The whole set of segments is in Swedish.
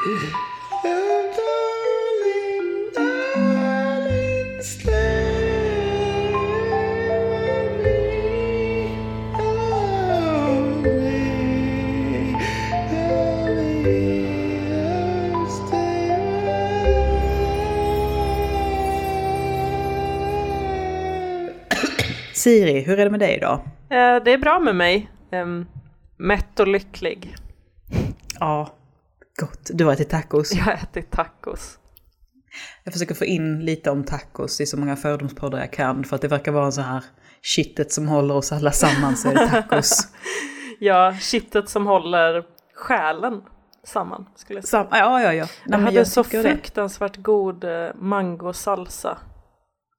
Siri, hur är det med dig idag? Eh, det är bra med mig. Um, mätt och lycklig. Ja, gott. Du har ätit tacos. Jag har ätit tacos. Jag försöker få in lite om tacos i så många fördomspoddar jag kan. För att det verkar vara så här kittet som håller oss alla samman så är det tacos. ja, kittet som håller själen samman skulle jag säga. Sam ja, ja, ja. Nej, jag hade jag så fruktansvärt det. god uh, mangosalsa.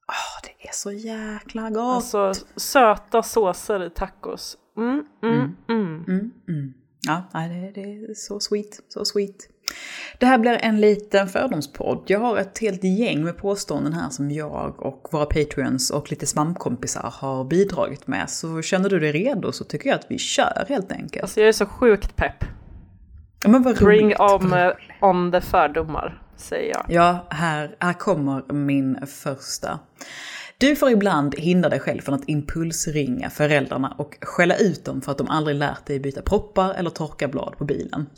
Oh, det är så jäkla gott! Alltså söta såser i tacos. Mm, mm, mm. mm. mm, mm. Ja, det, är så sweet, så sweet. Det här blir en liten fördomspodd. Jag har ett helt gäng med påståenden här som jag och våra patreons och lite svamkompisar har bidragit med. Så känner du dig redo så tycker jag att vi kör helt enkelt. Alltså jag är så sjukt pepp. Ja, men vad Bring on, on the fördomar, säger jag. Ja, här, här kommer min första. Du får ibland hindra dig själv från att impulsringa föräldrarna och skälla ut dem för att de aldrig lärt dig byta proppar eller torka blad på bilen.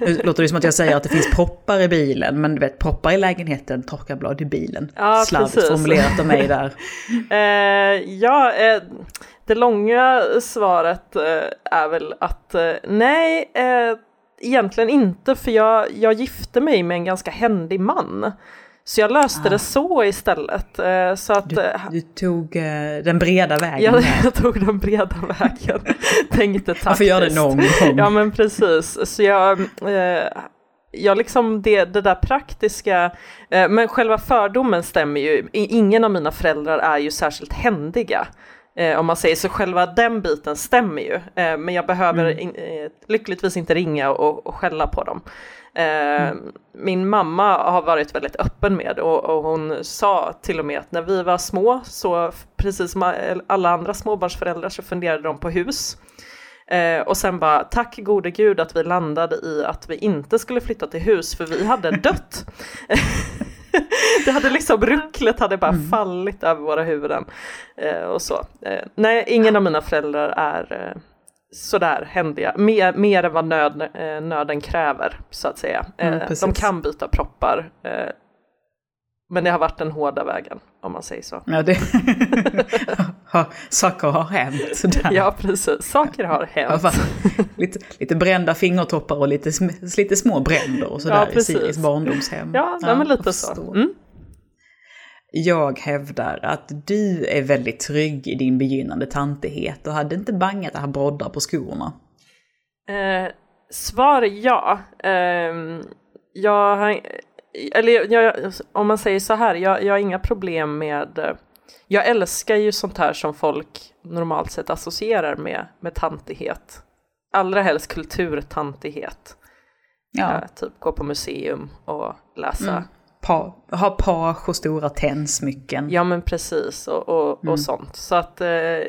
Nu låter det som att jag säger att det finns proppar i bilen, men du vet proppar i lägenheten, torka blad i bilen. Ja, Slarvigt precis. formulerat av mig där. eh, ja, eh, det långa svaret eh, är väl att eh, nej, eh, egentligen inte, för jag, jag gifte mig med en ganska händig man. Så jag löste ah. det så istället. Eh, så att, du, eh, du tog uh, den breda vägen? Ja, jag tog den breda vägen. Tänkte taktiskt. Varför gör det någon gång? Ja, men precis. Så jag, eh, jag liksom det, det där praktiska, eh, men själva fördomen stämmer ju. Ingen av mina föräldrar är ju särskilt händiga. Eh, om man säger så, själva den biten stämmer ju. Eh, men jag behöver mm. in, eh, lyckligtvis inte ringa och, och skälla på dem. Eh, mm. Min mamma har varit väldigt öppen med och, och, hon sa till och med att när vi var små så precis som alla andra småbarnsföräldrar så funderade de på hus. Eh, och sen bara tack gode gud att vi landade i att vi inte skulle flytta till hus för vi hade dött. det hade liksom rucklet hade bara mm. fallit över våra huvuden. Eh, och så. Eh, nej, ingen av mina föräldrar är eh, sådär händiga, mer, mer än vad nöd, eh, nöden kräver så att säga. Mm, eh, de kan byta proppar, eh, men det har varit den hårda vägen om man säger så. Ja, det... saker har hänt. Sådär. Ja, precis. Saker har hänt. lite, lite brända fingertoppar och lite, lite små bränder och sådär ja, i Siris barndomshem. Ja, ja men lite så. Mm. Jag hävdar att du är väldigt trygg i din begynnande tantighet och hade inte bangat att ha broddar på skorna. Eh, svar ja. Eh, jag har, eller jag, om man säger så här, jag, jag har inga problem med jag älskar ju sånt här som folk normalt sett associerar med, med tantighet. Allra helst kulturtantighet. Ja. Eh, typ gå på museum och läsa mm pa, ha page och stora tändsmycken. Ja men precis och, och, mm. och sånt. Så att, eh,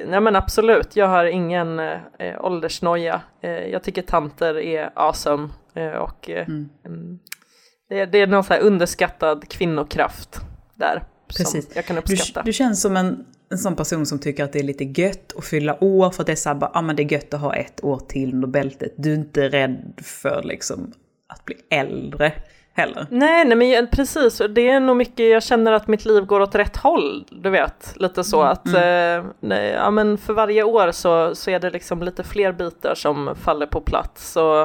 nej men absolut, jag har ingen eh, åldersnoja. Eh, jag tycker tanter är awesome. Eh, och eh, mm. mm. det, det, är någon så här underskattad kvinnokraft där. Precis. Som jag kan uppskatta. Du, du känns som en, en sån person som tycker att det är lite gött att fylla år för att det är så här, bara, ah, men det är gött att ha ett år till under bältet. Du är inte rädd för liksom att bli äldre heller. Nej, nej men precis. Det är nog mycket, jag känner att mitt liv går åt rätt håll, du vet. Lite så mm. att, mm. eh, nej, ja men för varje år så, så är det liksom lite fler bitar som faller på plats. Så,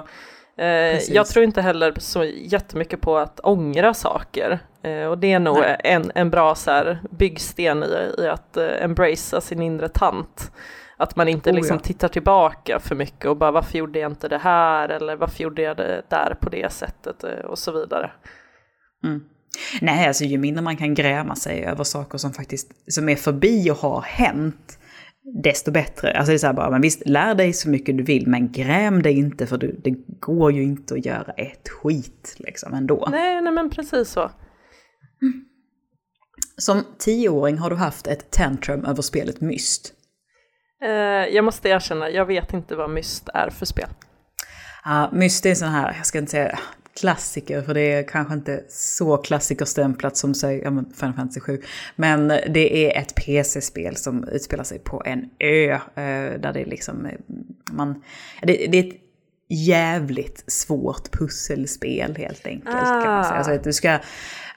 eh, jag tror inte heller så jättemycket på att ångra saker. Eh, och det är nog en, en bra så här, byggsten i, i att eh, embracea sin inre tant. Att man inte oh, liksom ja. tittar tillbaka för mycket och bara varför gjorde jag inte det här eller varför gjorde jag det där på det sättet eh, och så vidare. Mm. Nej, alltså ju mindre man kan gräma sig över saker som faktiskt som är förbi och har hänt, desto bättre. Alltså det är så här bara, men visst, lär dig så mycket du vill, men gräm dig inte för du, det går ju inte att göra ett skit liksom ändå. Nej, nej men precis så. Mm. Som tioåring har du haft ett tantrum över spelet Myst. Eh, jag måste erkänna, jag vet inte vad Myst är för spel. Ja, Myst är sån här, jag ska inte säga klassiker, för det är kanske inte så klassikerstämplat som säg, ja, men Final Fantasy 7. Men det är ett PC-spel som utspelar sig på en ö, eh, där det är liksom, eh, man, det, det är ett jävligt svårt pusselspel helt enkelt. Ah. Kan man säga. Alltså att du ska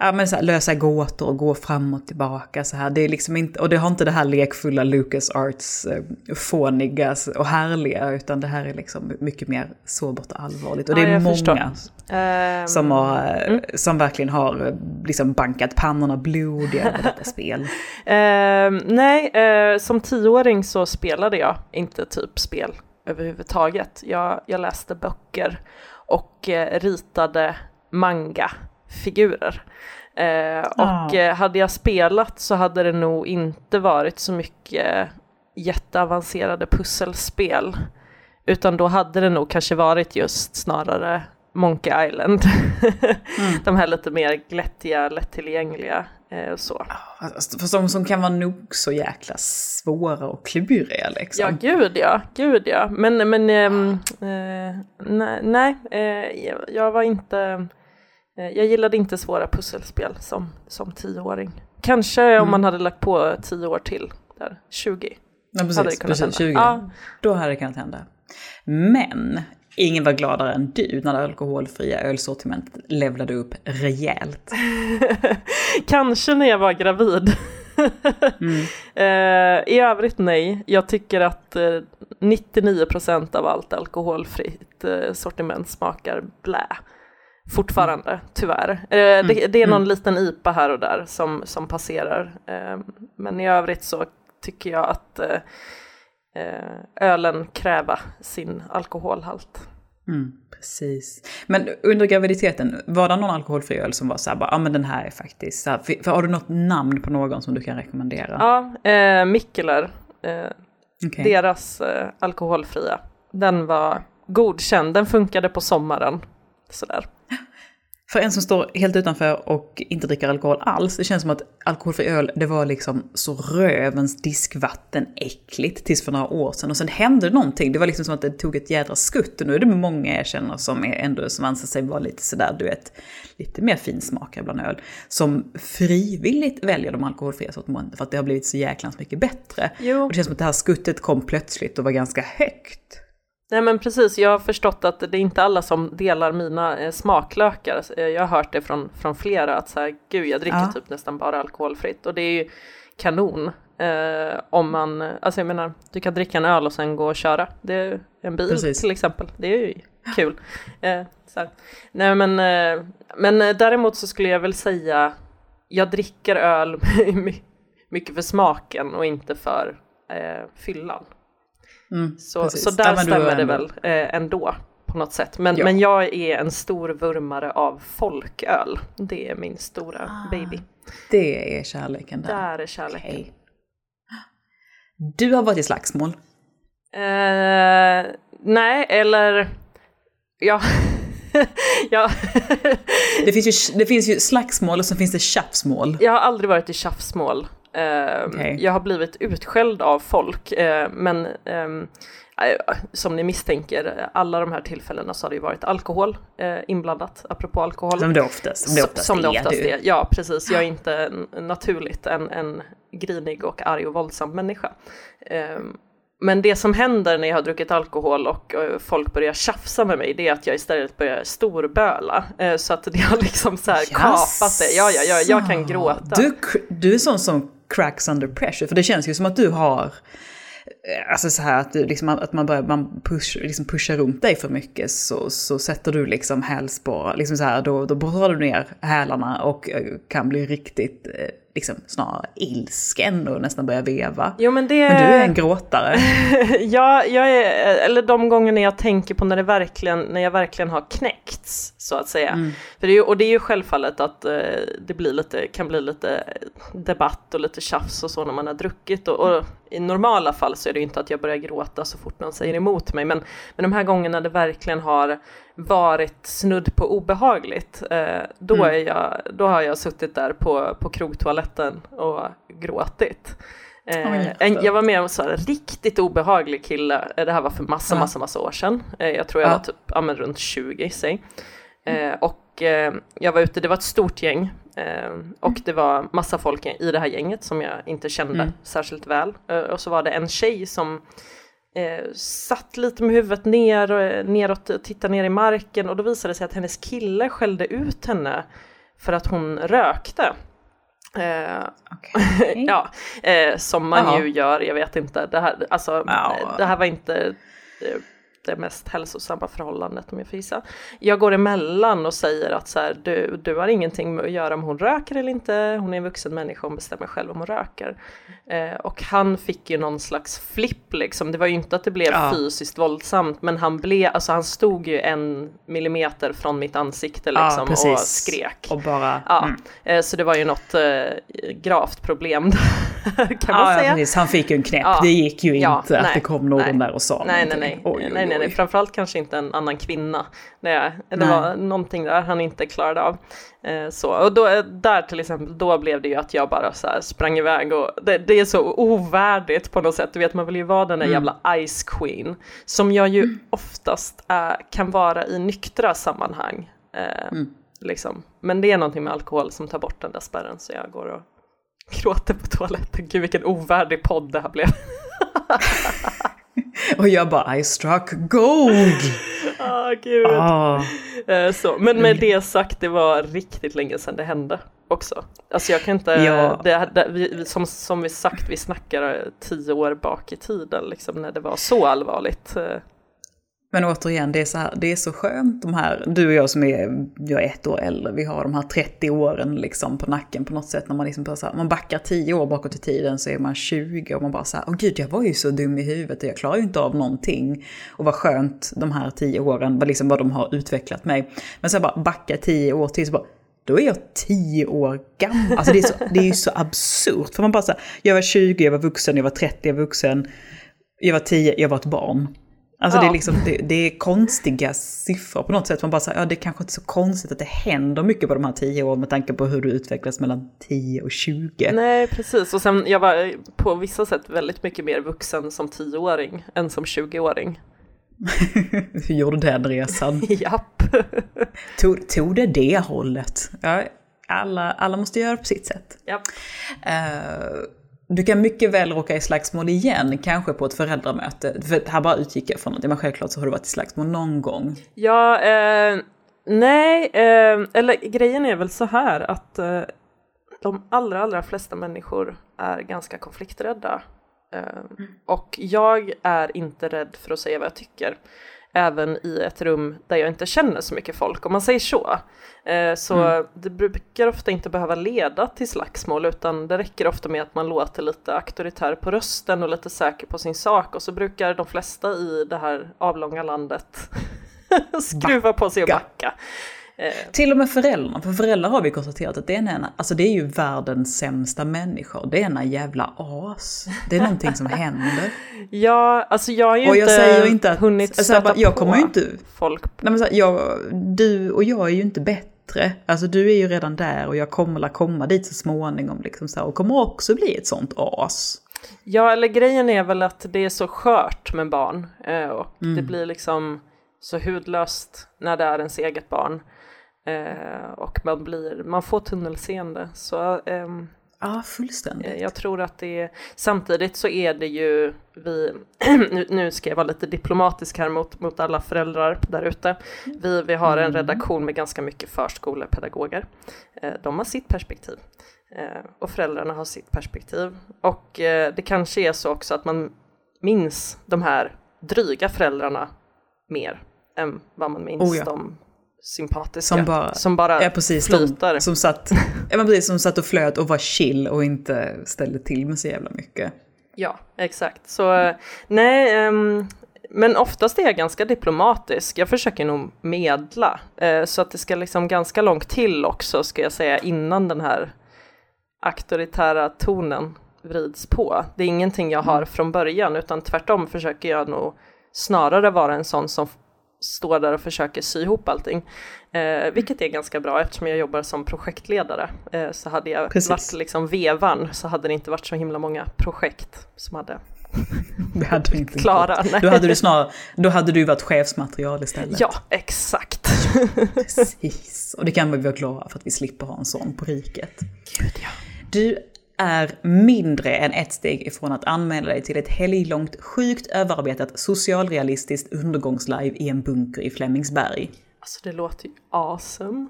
ja, men så här, lösa gåtor och gå fram och tillbaka så här. Det är liksom inte, och det har inte det här lekfulla Lucas Arts eh, fåniga och härliga, utan det här är liksom mycket mer sobert och allvarligt. Och det är många um, som, har, mm. som verkligen har eh, liksom bankat pannorna blodiga över detta spel. Uh, nej, uh, som tioåring så spelade jag inte typ spel överhuvudtaget. Jag, jag läste böcker och eh, ritade manga-figurer. Eh, och eh, hade jag spelat så hade det nog inte varit så mycket jätteavancerade pusselspel. Utan då hade det nog kanske varit just snarare Monkey Island. mm. De här lite mer glättiga, lättillgängliga eh, så. Alltså, för som, som kan vara nog så jäkla svåra och kluriga liksom. Ja, gud ja, gud ja. Men, men ähm, äh, nej, nej äh, jag var inte, jag gillade inte svåra pusselspel som, som tioåring. Kanske mm. om man hade lagt på tio år till, där, 20. Ja, precis, precis 20. Ja. Då hade det kunnat hända. Men Ingen var gladare än du när det alkoholfria ölsortimentet levlade upp rejält. Kanske när jag var gravid. mm. uh, I övrigt nej. Jag tycker att uh, eh, 99% av allt alkoholfritt sortiment smakar blä. Fortfarande, tyvärr. Mm. Det, det, är någon mm. liten IPA här och där som, som passerar. men i övrigt så tycker jag att eh, ölen kräva sin alkoholhalt. Mm, precis. Men under graviditeten, var det någon alkoholfri öl som var så här, ja ah, men den här är faktiskt, så här, för, för, har du något namn på någon som du kan rekommendera? Ja, eh, Mikkeler, eh, okay. deras eh, alkoholfria. Den var godkänd, den funkade på sommaren. Sådär. För en som står helt utanför och inte dricker alkohol alls, det känns som att alkoholfri öl, det var liksom så rövens diskvatten äckligt tills för några år sedan. Och sen hände någonting, det var liksom som att det tog ett jädra skutt. Och nu är det många jag känner som är ändå, som anser sig vara lite sådär, du vet, lite mer finsmakare bland öl. Som frivilligt väljer de alkoholfria sortimentet för att det har blivit så jäklans mycket bättre. Jo. Och det känns som att det här skuttet kom plötsligt och var ganska högt. Nej men precis, jag har förstått att det är inte alla som delar mina eh, smaklökar. Eh, jag har hört det från, från flera att så här, gud jag dricker ja. typ nästan bara alkoholfritt och det är ju kanon. Eh, om man, alltså jag menar, du kan dricka en öl och sen gå och köra. Det är en bil precis. till exempel, det är ju kul. Eh, Nej men, eh, men däremot så skulle jag väl säga, jag dricker öl mycket för smaken och inte för eh, fyllan. Mm, så, så där ja, stämmer det väl eh, ändå på något sätt. Men, ja. men jag är en stor vurmare av folköl. Det är min stora ah, baby. Det är kärleken där. Där är kärleken. Okay. Du har varit i slagsmål? Eh, nej, eller ja. ja. det, finns ju, det finns ju slagsmål och så finns det tjafsmål. Jag har aldrig varit i tjafsmål. Uh, okay. Jag har blivit utskälld av folk, uh, men um, som ni misstänker, alla de här tillfällena så har det ju varit alkohol eh, inblandat, apropå alkohol. Som det oftast, som det oftast, som det oftast är. är. Ja, precis. Jag är inte naturligt en, en grinig och arg och våldsam människa. Eh, men det som händer när jag har druckit alkohol och folk börjar tjafsa med mig, det är att jag istället börjar storböla. Eh, så att det har liksom så här kapat det. Ja, ja, ja, jag kan gråta. Du, du är sån som cracks under pressure. För det känns ju som att du har, eh, alltså så här att, du, liksom, att man, börjar, man push, liksom pushar runt dig för mycket så, så sätter du liksom hälspår, liksom så här, då, då drar du ner hälarna och eh, kan bli riktigt eh, liksom snarare ilsken och nästan börja veva. Jo, men, det... men du är en gråtare. ja, jag är, eller de gånger jag tänker på när, det verkligen, när jag verkligen har knäckts, så att säga. Mm. För det är, och det är ju självfallet att eh, det blir lite, kan bli lite debatt och lite tjafs och så när man har druckit. Och, och i normala fall så är det inte att jag börjar gråta så fort någon säger emot mig, men, men de här gångerna det verkligen har varit snudd på obehagligt, eh, då, mm. är jag, då har jag suttit där på, på krogtoaletten och gråtit. Eh, en, jag var med om en riktigt obehaglig kille, eh, det här var för massa, massa, massa år sedan. Eh, jag tror jag ja. var typ ja, men runt 20, säg. Eh, och eh, jag var ute, det var ett stort gäng och det var massa folk i det här gänget som jag inte kände Mm. särskilt väl. Och så var det en tjej som eh, satt lite med huvudet ner och, neråt och tittade ner i marken och då visade det sig att hennes kille skällde ut henne för att hon rökte. Eh, Okej. ja, eh, som man Jaha. ju gör, jag vet inte. Det här, alltså, eh, det här var inte eh, det mest hälsosamma förhållandet om jag får gissa. Jag går emellan och säger att så här, du, du har ingenting med att göra om hon röker eller inte, hon är en vuxen människa, hon bestämmer själv om hon röker. Eh, och han fick ju någon slags flipp liksom, det var ju inte att det blev Ja. fysiskt våldsamt, men han blev, alltså han stod ju en millimeter från mitt ansikte Ja, liksom och precis. skrek. Och bara... Ja, mm. eh, så det var ju något eh, gravt problem kan man Ja, ja, säga. precis. Han fick ju en knäpp. Ja. Det gick ju Ja, inte att nej, det kom någon nej. där och sa Nej, nej, någonting. nej. Oj, oj, nej, nej, nej. Framförallt kanske inte en annan kvinna. Det, det Nej. var någonting där han inte klarade av. Eh, så. Och då, där till exempel, då blev det ju att jag bara så sprang iväg och det, det är så ovärdigt på något sätt. Du vet, man vill ju vara den där Mm. jävla Ice Queen. Som jag ju oftast är, kan vara i nyktra sammanhang. Eh, Mm. liksom. Men det är någonting med alkohol som tar bort den där spärren så jag går och gråter på toaletten. Gud vilken ovärdig podd det här blev. Och jag bara I struck gold! Ah, gud. Ah. Eh, Så, men med det sagt, det var riktigt länge sedan det hände också. Alltså jag kan inte, Ja. det, det, vi, som, som vi sagt, vi snackar tio år bak i tiden, liksom när det var så allvarligt. Men återigen, det är, så här, det är så skönt de här, du och jag som är, jag är ett år äldre, vi har de här 30 åren liksom på nacken på något sätt. När man liksom bara så här, man backar 10 år bakåt i tiden så är man 20 och man bara så här, åh gud jag var ju så dum i huvudet och jag klarar ju inte av någonting. Och vad skönt de här 10 åren, vad, liksom, vad de har utvecklat mig. Men så bara backa 10 år till så bara, då är jag 10 år gammal. Alltså det är, så, det är ju så absurt. För man bara så här, jag var 20, jag var vuxen, jag var 30, jag var vuxen. Jag var 10, jag var ett barn. Alltså det, är Ja. liksom, det, det är konstiga siffror på något sätt. Man bara säger, ja det är kanske inte så konstigt att det händer mycket på de här 10 åren med tanke på hur du utvecklas mellan 10 och 20. nej, precis. Och sen, jag var på vissa sätt väldigt mycket mer vuxen som tioåring än som 20-åring. Hur gjorde den resan? Japp. Tog, tog det det hållet? Ja, alla, alla måste göra på sitt sätt. Japp. Eh, du kan mycket väl råka i slagsmål igen, kanske på ett föräldramöte. För här bara utgick jag från att, men självklart så har du varit i slagsmål någon gång. Ja, eh, nej, eh, eller grejen är väl så här att eh, de allra, allra flesta människor är ganska konflikträdda. Eh, Och jag är inte rädd för att säga vad jag tycker. Även i ett rum där jag inte känner så mycket folk, om man säger så. Eh, Så det brukar ofta inte behöva leda till slagsmål, utan det räcker ofta med att man låter lite auktoritär på rösten och lite säker på sin sak. Och så brukar de flesta i det här avlånga landet skruva på sig och Backa. Eh, Till och med föräldrarna, för föräldrar har vi konstaterat att det är, en, alltså det är ju världens sämsta människor. Det är ena jävla as. Det är någonting som händer. Ja, alltså jag har ju Och jag inte, säger inte att- hunnit alltså, stöta jag bara- jag på kommer ju inte- folk. Nej, men så här, jag, du och jag är ju inte bättre. Alltså du är ju redan där och jag kommer la komma dit så småningom. Liksom så här, och kommer också bli ett sånt as. Ja, eller grejen är väl att det är så skört med barn eh, och Mm. det blir liksom så hudlöst när det är ens eget barn. Eh, och man, blir, man får tunnelseende. Så ehm, Ja, fullständigt. Eh, Jag tror att det är, samtidigt så är det ju vi, nu, nu ska jag vara lite diplomatisk här mot, mot alla föräldrar där ute. Vi, vi har en redaktion med ganska mycket förskolepedagoger. Eh, De har sitt perspektiv eh, och föräldrarna har sitt perspektiv. Och eh, det kanske är så också att man minns de här dryga föräldrarna mer än vad man minns Oh ja. de sympatiska. Som bara- som bara Ja, precis. Flyter. som satt, ja, men precis, som satt och flöt och var chill och inte ställde till med så jävla mycket. Ja, exakt. Så eh, nej, ehm, men oftast är jag ganska diplomatisk. Jag försöker nog medla. Eh, så att det ska liksom ganska långt till också, ska jag säga, innan den här auktoritära tonen vrids på. Det är ingenting jag har från början, utan tvärtom försöker jag nog snarare vara en sån som står där och försöker sy ihop allting. Eh, vilket är ganska bra eftersom jag jobbar som projektledare. Eh, så hade jag Precis. varit liksom vevan så hade det inte varit så himla många projekt som hade Det hade inte Klara, nej. Då hade du snarare, då hade du varit chefsmaterial istället. Ja, exakt. Precis. Och det kan vi vara glada för att vi slipper ha en sån på riket. Gud ja. Du är mindre än ett steg ifrån att anmäla dig till ett helglångt, sjukt överarbetat, socialrealistiskt undergångslive i en bunker i Flemingsberg. Alltså det låter ju awesome,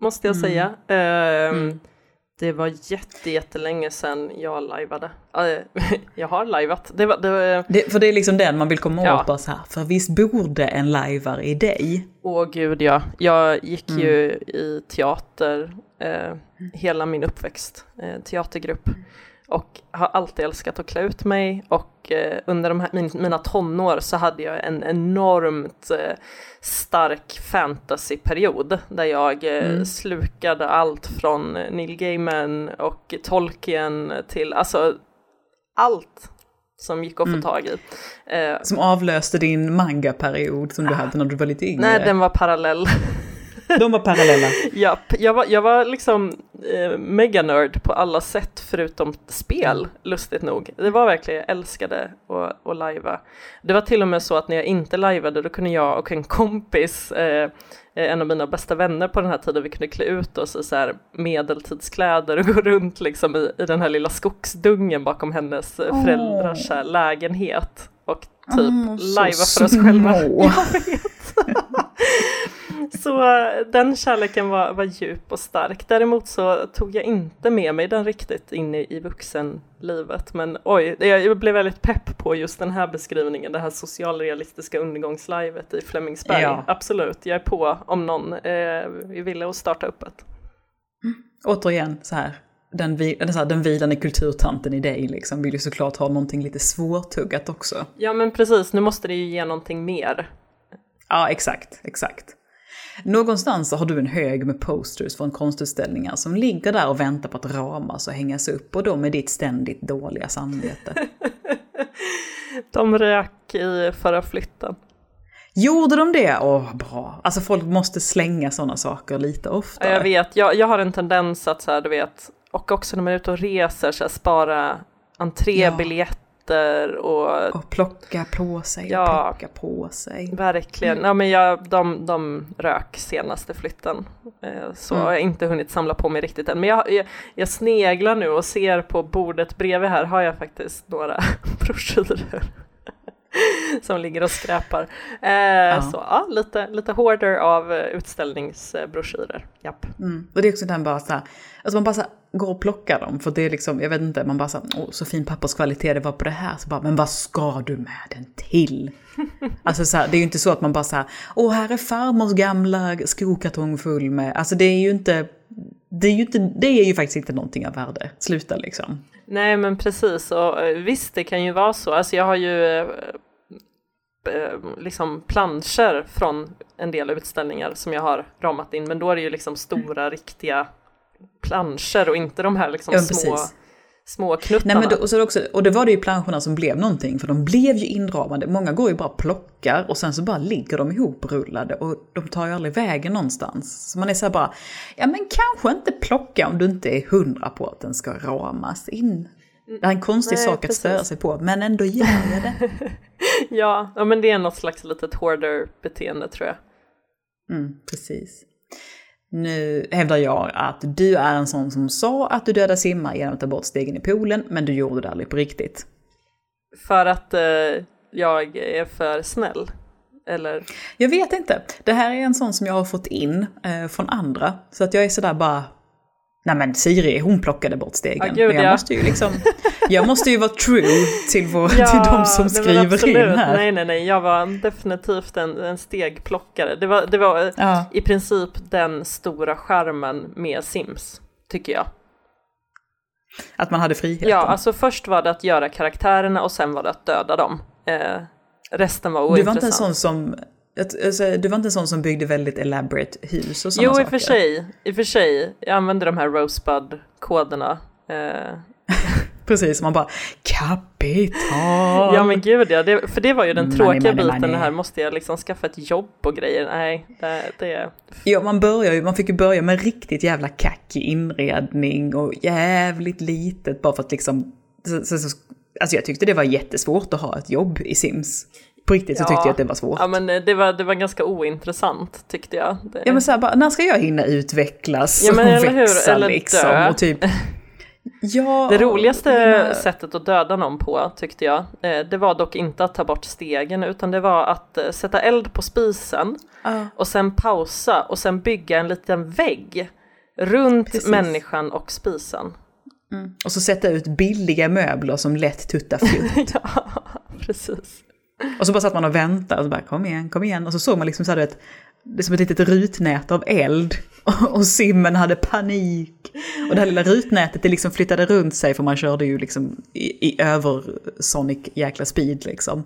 måste Mm. jag säga. Ehm, Det var jätte, jättelänge sedan jag lajvade. Eh, jag har lajvat. Det var, det var, Det, för det är liksom den man vill komma Ja. åt bara så här. För visst borde en lajvare i dig? åh gud ja. Jag gick Mm. ju i teater eh, hela min uppväxt, eh, teatergrupp. Och har alltid älskat att klä ut mig och eh, under de här, min, mina tonår så hade jag en enormt eh, stark fantasyperiod där jag eh, Mm. slukade allt från Neil Gaiman och Tolkien till alltså allt som gick att Mm. få tag i. Som avlöste din manga-period som du hade när du var lite yngre. nej, den var parallell. De var parallella. Japp, jag var, jag var liksom eh, meganörd på alla sätt förutom spel, lustigt nog. Det var verkligen, jag älskade att, att lajva. Det var till och med så att när jag inte lajvade då kunde jag och en kompis, eh, eh, en av mina bästa vänner på den här tiden, vi kunde klä ut oss i så här medeltidskläder och gå runt liksom i, i den här lilla skogsdungen bakom hennes Åh. föräldrars lägenhet och typ så lajva för oss själva. Jag vet. Så den kärleken var, var djup och stark. Däremot så tog jag inte med mig den riktigt in i, i vuxenlivet. Men oj, jag blev väldigt pepp på just den här beskrivningen, det här socialrealistiska undergångslivet i Flemingsberg. Ja. Absolut, jag är på om någon eh, villig att starta upp ett. Återigen, så här. Den, vi, eller så här, den vilande kulturtanten i dig liksom vill ju såklart ha någonting lite svårtuggat också. Ja men precis, nu måste det ju ge någonting mer. Ja, exakt, exakt. Någonstans så har du en hög med posters från konstutställningar som ligger där och väntar på att ramas och hängas upp och då med ditt ständigt dåliga samvete. De rök i förra flytten. Gjorde de det? Åh, bra. Alltså folk måste slänga sådana saker lite oftare. jag vet, jag, jag har en tendens att så här, du vet, och också när man är ute och reser, så här, spara entrébiljetter och Och plocka på sig, Ja. och plocka på sig. verkligen, ja men jag, de, de rök senaste flytten. Eh, Så Mm. har jag inte hunnit samla på mig riktigt än. Men jag, jag, jag sneglar nu och ser på bordet bredvid här har jag faktiskt några broschyrer. Som ligger och skräpar. Eh, Så ja, lite, lite hoarder av eh, utställningsbroschyrer. Japp. Mm. Och det är också den bara så här, alltså man bara så här, går och plockar dem för det är liksom, jag vet inte, man bara så här, åh så fin papperskvalitet det var på det här, så bara, men vad ska du med den till? Alltså så här, det är ju inte så att man bara så här, åh här är farmors gamla skokartong full med, alltså det är ju inte, det är ju inte, det är ju faktiskt inte någonting av värde, sluta liksom. Nej men precis, och eh, visst det kan ju vara så. Alltså jag har ju eh, eh, liksom planscher från en del utställningar som jag har ramat in, men då är det ju liksom stora riktiga planscher och inte de här liksom Ja, små, precis. Små knuttarna. Nej, men då, och, så också, och det var det ju planscherna som blev någonting, för de blev ju inramade. Många går ju bara och plockar och sen så bara ligger de ihoprullade och de tar ju aldrig vägen någonstans. Så man är så här bara, ja men kanske inte plocka om du inte är hundra på att den ska ramas in. Det är en konstig Nej, sak att precis. störa sig på, men ändå gör jag det. ja, ja, men det är något slags litet hoarder-beteende tror jag. Mm, precis. Nu hävdar jag att du är en sån som sa att du dödar simmar genom att ta bort stegen i poolen, men du gjorde det aldrig på riktigt. För att eh, jag är för snäll. Eller? Jag vet inte. Det här är en sån som jag har fått in eh, från andra. Så att jag är sådär bara... Nej men Siri, hon plockade bort stegen. Ja, gud, men jag ja. måste ju liksom... Jag måste ju vara true till, vår, till de som skriver in här. Nej, nej, nej, jag var definitivt en, en stegplockare. Det var, det var Ja. i princip den stora skärmen med Sims, tycker jag. Att man hade friheten. Ja, alltså först var det att göra karaktärerna och sen var det att döda dem. Eh, resten var du ointressant. var inte en sån som... Alltså, du var inte en sån som byggde väldigt elaborate hus och sådana Jo, i saker? och för sig. I och för sig. Jag använde de här Rosebud-koderna. Eh, Precis, man bara kapital. ja men gud ja, det, för det var ju den Money, tråkiga money, biten, money. här måste jag liksom skaffa ett jobb och grejer. Nej, det, det Ja, man börjar ju, man fick ju börja med riktigt jävla kackig inredning och jävligt litet bara för att liksom, så, så, så alltså jag tyckte det var jättesvårt att ha ett jobb i Sims. På riktigt så Ja. tyckte jag att det var svårt. Ja men eh, det var, det var ganska ointressant tyckte jag. Det, Ja men så här, bara, när ska jag hinna utvecklas Ja, men och eller hur? växa Eller liksom? dö. Och typ, ja, Det roligaste hinna- sättet att döda någon på tyckte jag, eh, det var dock inte att ta bort stegen utan det var att eh, sätta eld på spisen Ja, och sen pausa och sen bygga en liten vägg runt Precis. människan och spisen. och så sätta ut billiga möbler som lätt tuttar fjutt. ja, precis. Och så bara satt man och väntade och så bara kom igen, kom igen. Och så såg man liksom så här, du vet, det är som ett litet rutnät av eld. Och simmen hade panik. Och det här lilla rutnätet det liksom flyttade runt sig för man körde ju liksom i, i översonic jäkla speed liksom.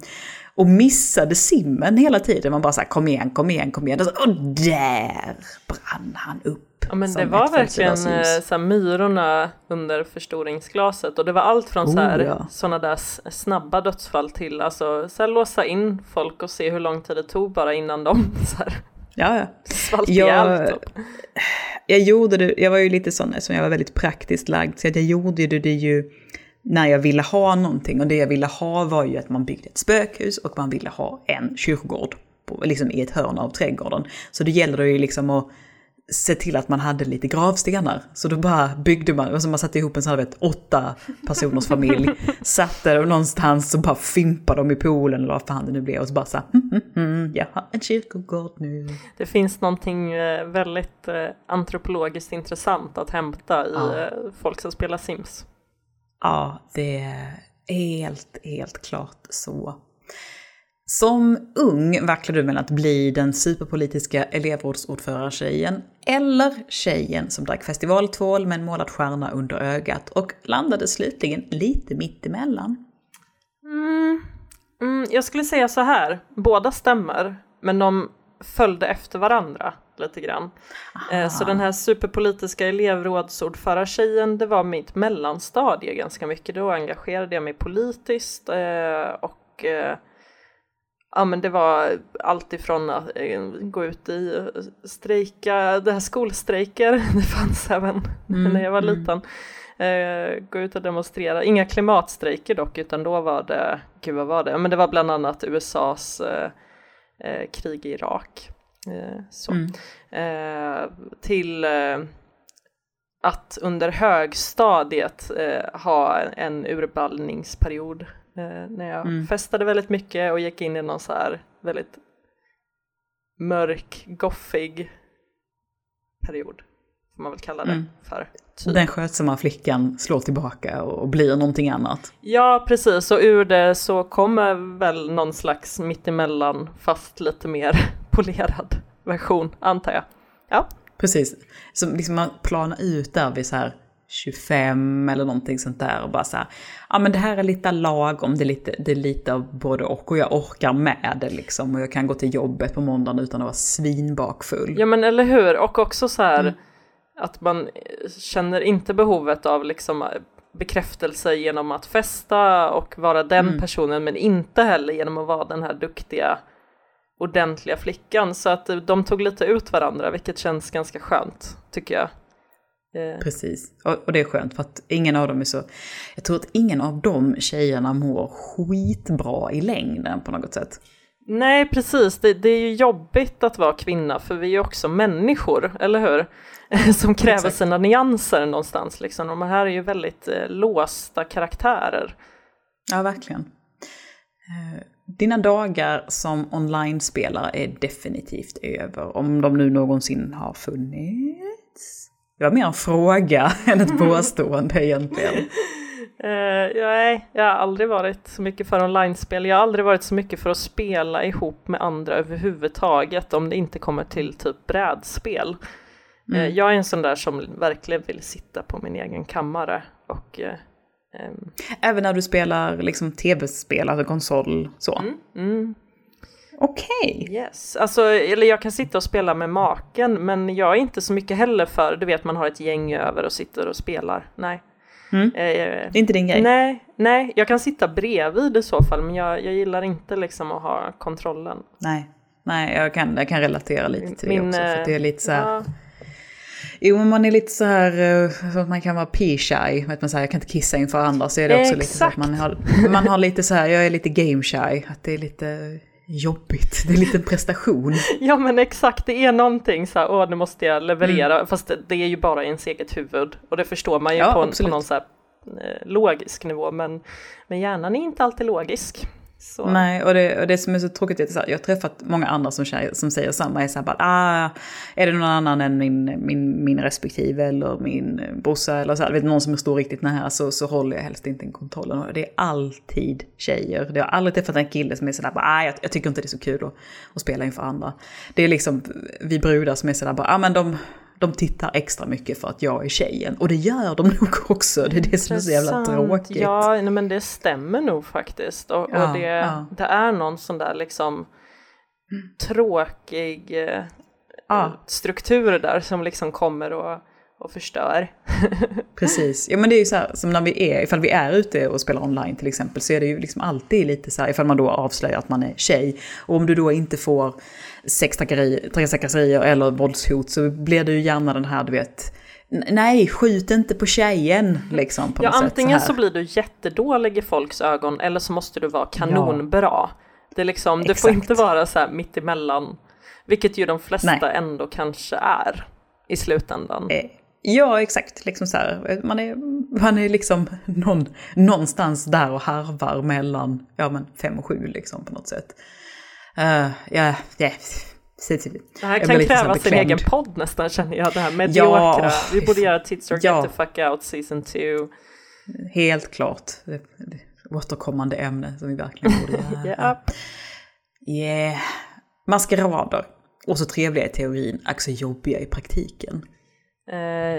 Och missade simmen hela tiden. Man bara så här, kom igen, kom igen, kom igen. Och, så, och där brann han upp. Ja men det var verkligen eh, så här, myrorna under förstoringsglaset och det var allt från så här, Oh, ja. sådana där snabba dödsfall till alltså så här, låsa in folk och se hur lång tid det tog bara innan de så här, Ja, ja. svalt Ja, ihjäl typ. jag gjorde det, jag var ju lite sån som jag var väldigt praktiskt lagd, så jag gjorde det, det ju när jag ville ha någonting. Och det jag ville ha var ju att man byggde ett spökhus och man ville ha en kyrkogård på, liksom i ett hörn av trädgården. Så det gällde ju liksom att se till att man hade lite gravstenar. Så då bara byggde man, och så man satte ihop en sån här vet, åtta personers familj, satte dem någonstans och bara fimpade dem i poolen eller vad fan det nu blev. Och så bara så här, mm, mm, mm, jag har en kyrkogård nu. Det finns någonting eh, väldigt eh, antropologiskt intressant att hämta i Ja. eh, folk som spelar Sims. Ja, det är helt, helt klart så. Som ung vacklade du mellan att bli den superpolitiska elevrådsordförartjejen eller tjejen som drack festivaltvål med en målad stjärna under ögat och landade slutligen lite mittemellan. Mm, mm, jag skulle säga så här, båda stämmer, men de följde efter varandra lite grann. Eh, Så den här superpolitiska elevrådsordförartjejen, det var mitt mellanstadie ganska mycket. Då engagerade jag mig politiskt eh, och eh, ja men det var allt ifrån att eh, gå ut i eh, strejka, det här skolstrejker, det fanns även Mm, när jag var mm. liten. Eh, gå ut och demonstrera, inga klimatstrejker dock utan då var det, gud vad var det, men det var bland annat USAs eh, eh, krig i Irak. Eh, så. Mm. Till att under högstadiet ha en urballningsperiod när jag Mm. festade väldigt mycket och gick in i någon så här väldigt mörk, goffig period, får man väl kalla det Mm. för. Typ. Den skötsamma flickan slår tillbaka och blir någonting annat. Ja, precis, och ur det så kommer väl någon slags mittemellan, fast lite mer polerad version, antar jag. Ja, Precis. Så liksom man planar ut där vid så här 25 eller någonting sånt där och bara så här, ja men det här är lite lagom, det är lite, det är lite av både och och jag orkar med det liksom och jag kan gå till jobbet på måndagen utan att vara svinbakfull. Ja men eller hur, och också så här Mm. att man känner inte behovet av liksom bekräftelse genom att festa och vara den Mm. personen men inte heller genom att vara den här duktiga ordentliga flickan så att de tog lite ut varandra vilket känns ganska skönt tycker jag. Eh, Precis, och, och det är skönt för att ingen av dem är så... Jag tror att ingen av de tjejerna mår skitbra i längden på något sätt. Nej precis, det, det är ju jobbigt att vara kvinna för vi är ju också människor, eller hur? Som kräver Exakt. sina nyanser någonstans liksom. De här är ju väldigt eh, låsta karaktärer. Ja, verkligen. Eh, Dina dagar som online-spelare är definitivt över, om de nu någonsin har funnits. Det var mer en fråga än ett påstående egentligen. Eh, nej, jag har aldrig varit så mycket för online-spel. Jag har aldrig varit så mycket för att spela ihop med andra överhuvudtaget om det inte kommer till typ brädspel. Eh, Mm. jag är en sån där som verkligen vill sitta på min egen kammare och ehm, Även när du spelar liksom tv-spel, alltså konsol, så. mm, mm, Okej. Yes, alltså, eller jag kan sitta och spela med maken men jag är inte så mycket heller för, du vet man har ett gäng över och sitter och spelar. Nej. Mm. Eh, Det är inte din grej? nej, nej, jag kan sitta bredvid i så fall men jag, jag gillar inte liksom att ha kontrollen. Nej. Nej, jag kan, jag kan relatera lite till Min, det också. För att det är lite så här, Ja, Jo, men man är lite så här, uh, man kan vara p-shy, vet man säger, jag kan inte kissa inför andra, så är det också Exakt. lite så att man har, man har lite så här, jag är lite game shy, att det är lite jobbigt, det är lite prestation. ja men exakt, det är någonting så här, åh nu måste jag leverera, mm. fast det, det, är ju bara ens eget huvud och det förstår man ju ja, på, på någon så här, eh, logisk nivå, men, men hjärnan är inte alltid logisk. Så. Nej, och det, och det som är så tråkigt är att jag har träffat många andra som, som säger samma. Är så här bara, ah, är det någon annan än min, min, min respektive eller min brorsa eller så här, vet, någon som står riktigt nära så, så håller jag helst inte kontrollen. Och det är alltid tjejer. Jag har aldrig träffat en kille som är sådär, ah, jag, jag tycker inte det är så kul att, att spela inför andra. Det är liksom vi brudar som är sådär, bara, ah, men de, de tittar extra mycket för att jag är tjejen. Och det gör de nog också, det är det som är så jävla tråkigt. Ja, men det stämmer nog faktiskt. Och, ja, och det, ja. det, är någon sån där liksom tråkig eh, ja. struktur där som liksom kommer och och förstör. Precis, ja men det är ju så här som när vi är, ifall vi är ute och spelar online till exempel så är det ju liksom alltid lite så här ifall man då avslöjar att man är tjej. Och om du då inte får sextrakasserier eller våldshot så blir det ju gärna den här du vet Nej, skjut inte på tjejen liksom. På ja, antingen så, så, blir du jättedålig i folks ögon eller så måste du vara kanonbra. Ja. Det, är liksom, det får inte vara så här mittemellan. Vilket ju de flesta Nej. ändå kanske är i slutändan. Eh, Ja, exakt. Liksom så här, man, är, man är liksom någon, någonstans där och harvar mellan ja, men fem och sju liksom, på något sätt. Uh, ja, ja. Det här kan kräva sin egen podd nästan känner jag, det här mediokra. Ja, Vi borde göra Tits or ja. Get the fuck out season 2. Helt klart. Det, det, återkommande ämne som vi verkligen borde göra. yeah. yeah. Maskerader. Och så trevliga i teorin, också jobbiga i praktiken. Eh,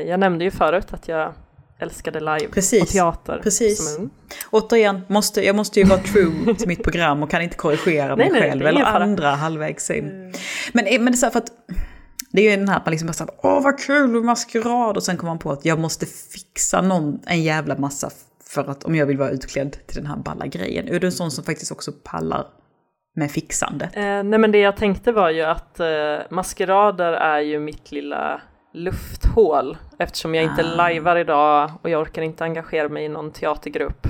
jag nämnde ju förut att jag älskade live precis, och teater precis. som ung. Återigen, måste, jag måste ju vara true till mitt program och kan inte korrigera mig nej, själv eller andra halvvägs in. Mm. Men, men det är så för att det är ju den här att man liksom bara såhär, åh vad kul maskerad och sen kommer man på att jag måste fixa någon, en jävla massa för att om jag vill vara utklädd till den här balla grejen. Är du en sån som faktiskt också pallar med fixandet? Eh, nej men det jag tänkte var ju att eh, maskerader är ju mitt lilla lufthål eftersom jag inte ah. lajvar idag och jag orkar inte engagera mig i någon teatergrupp.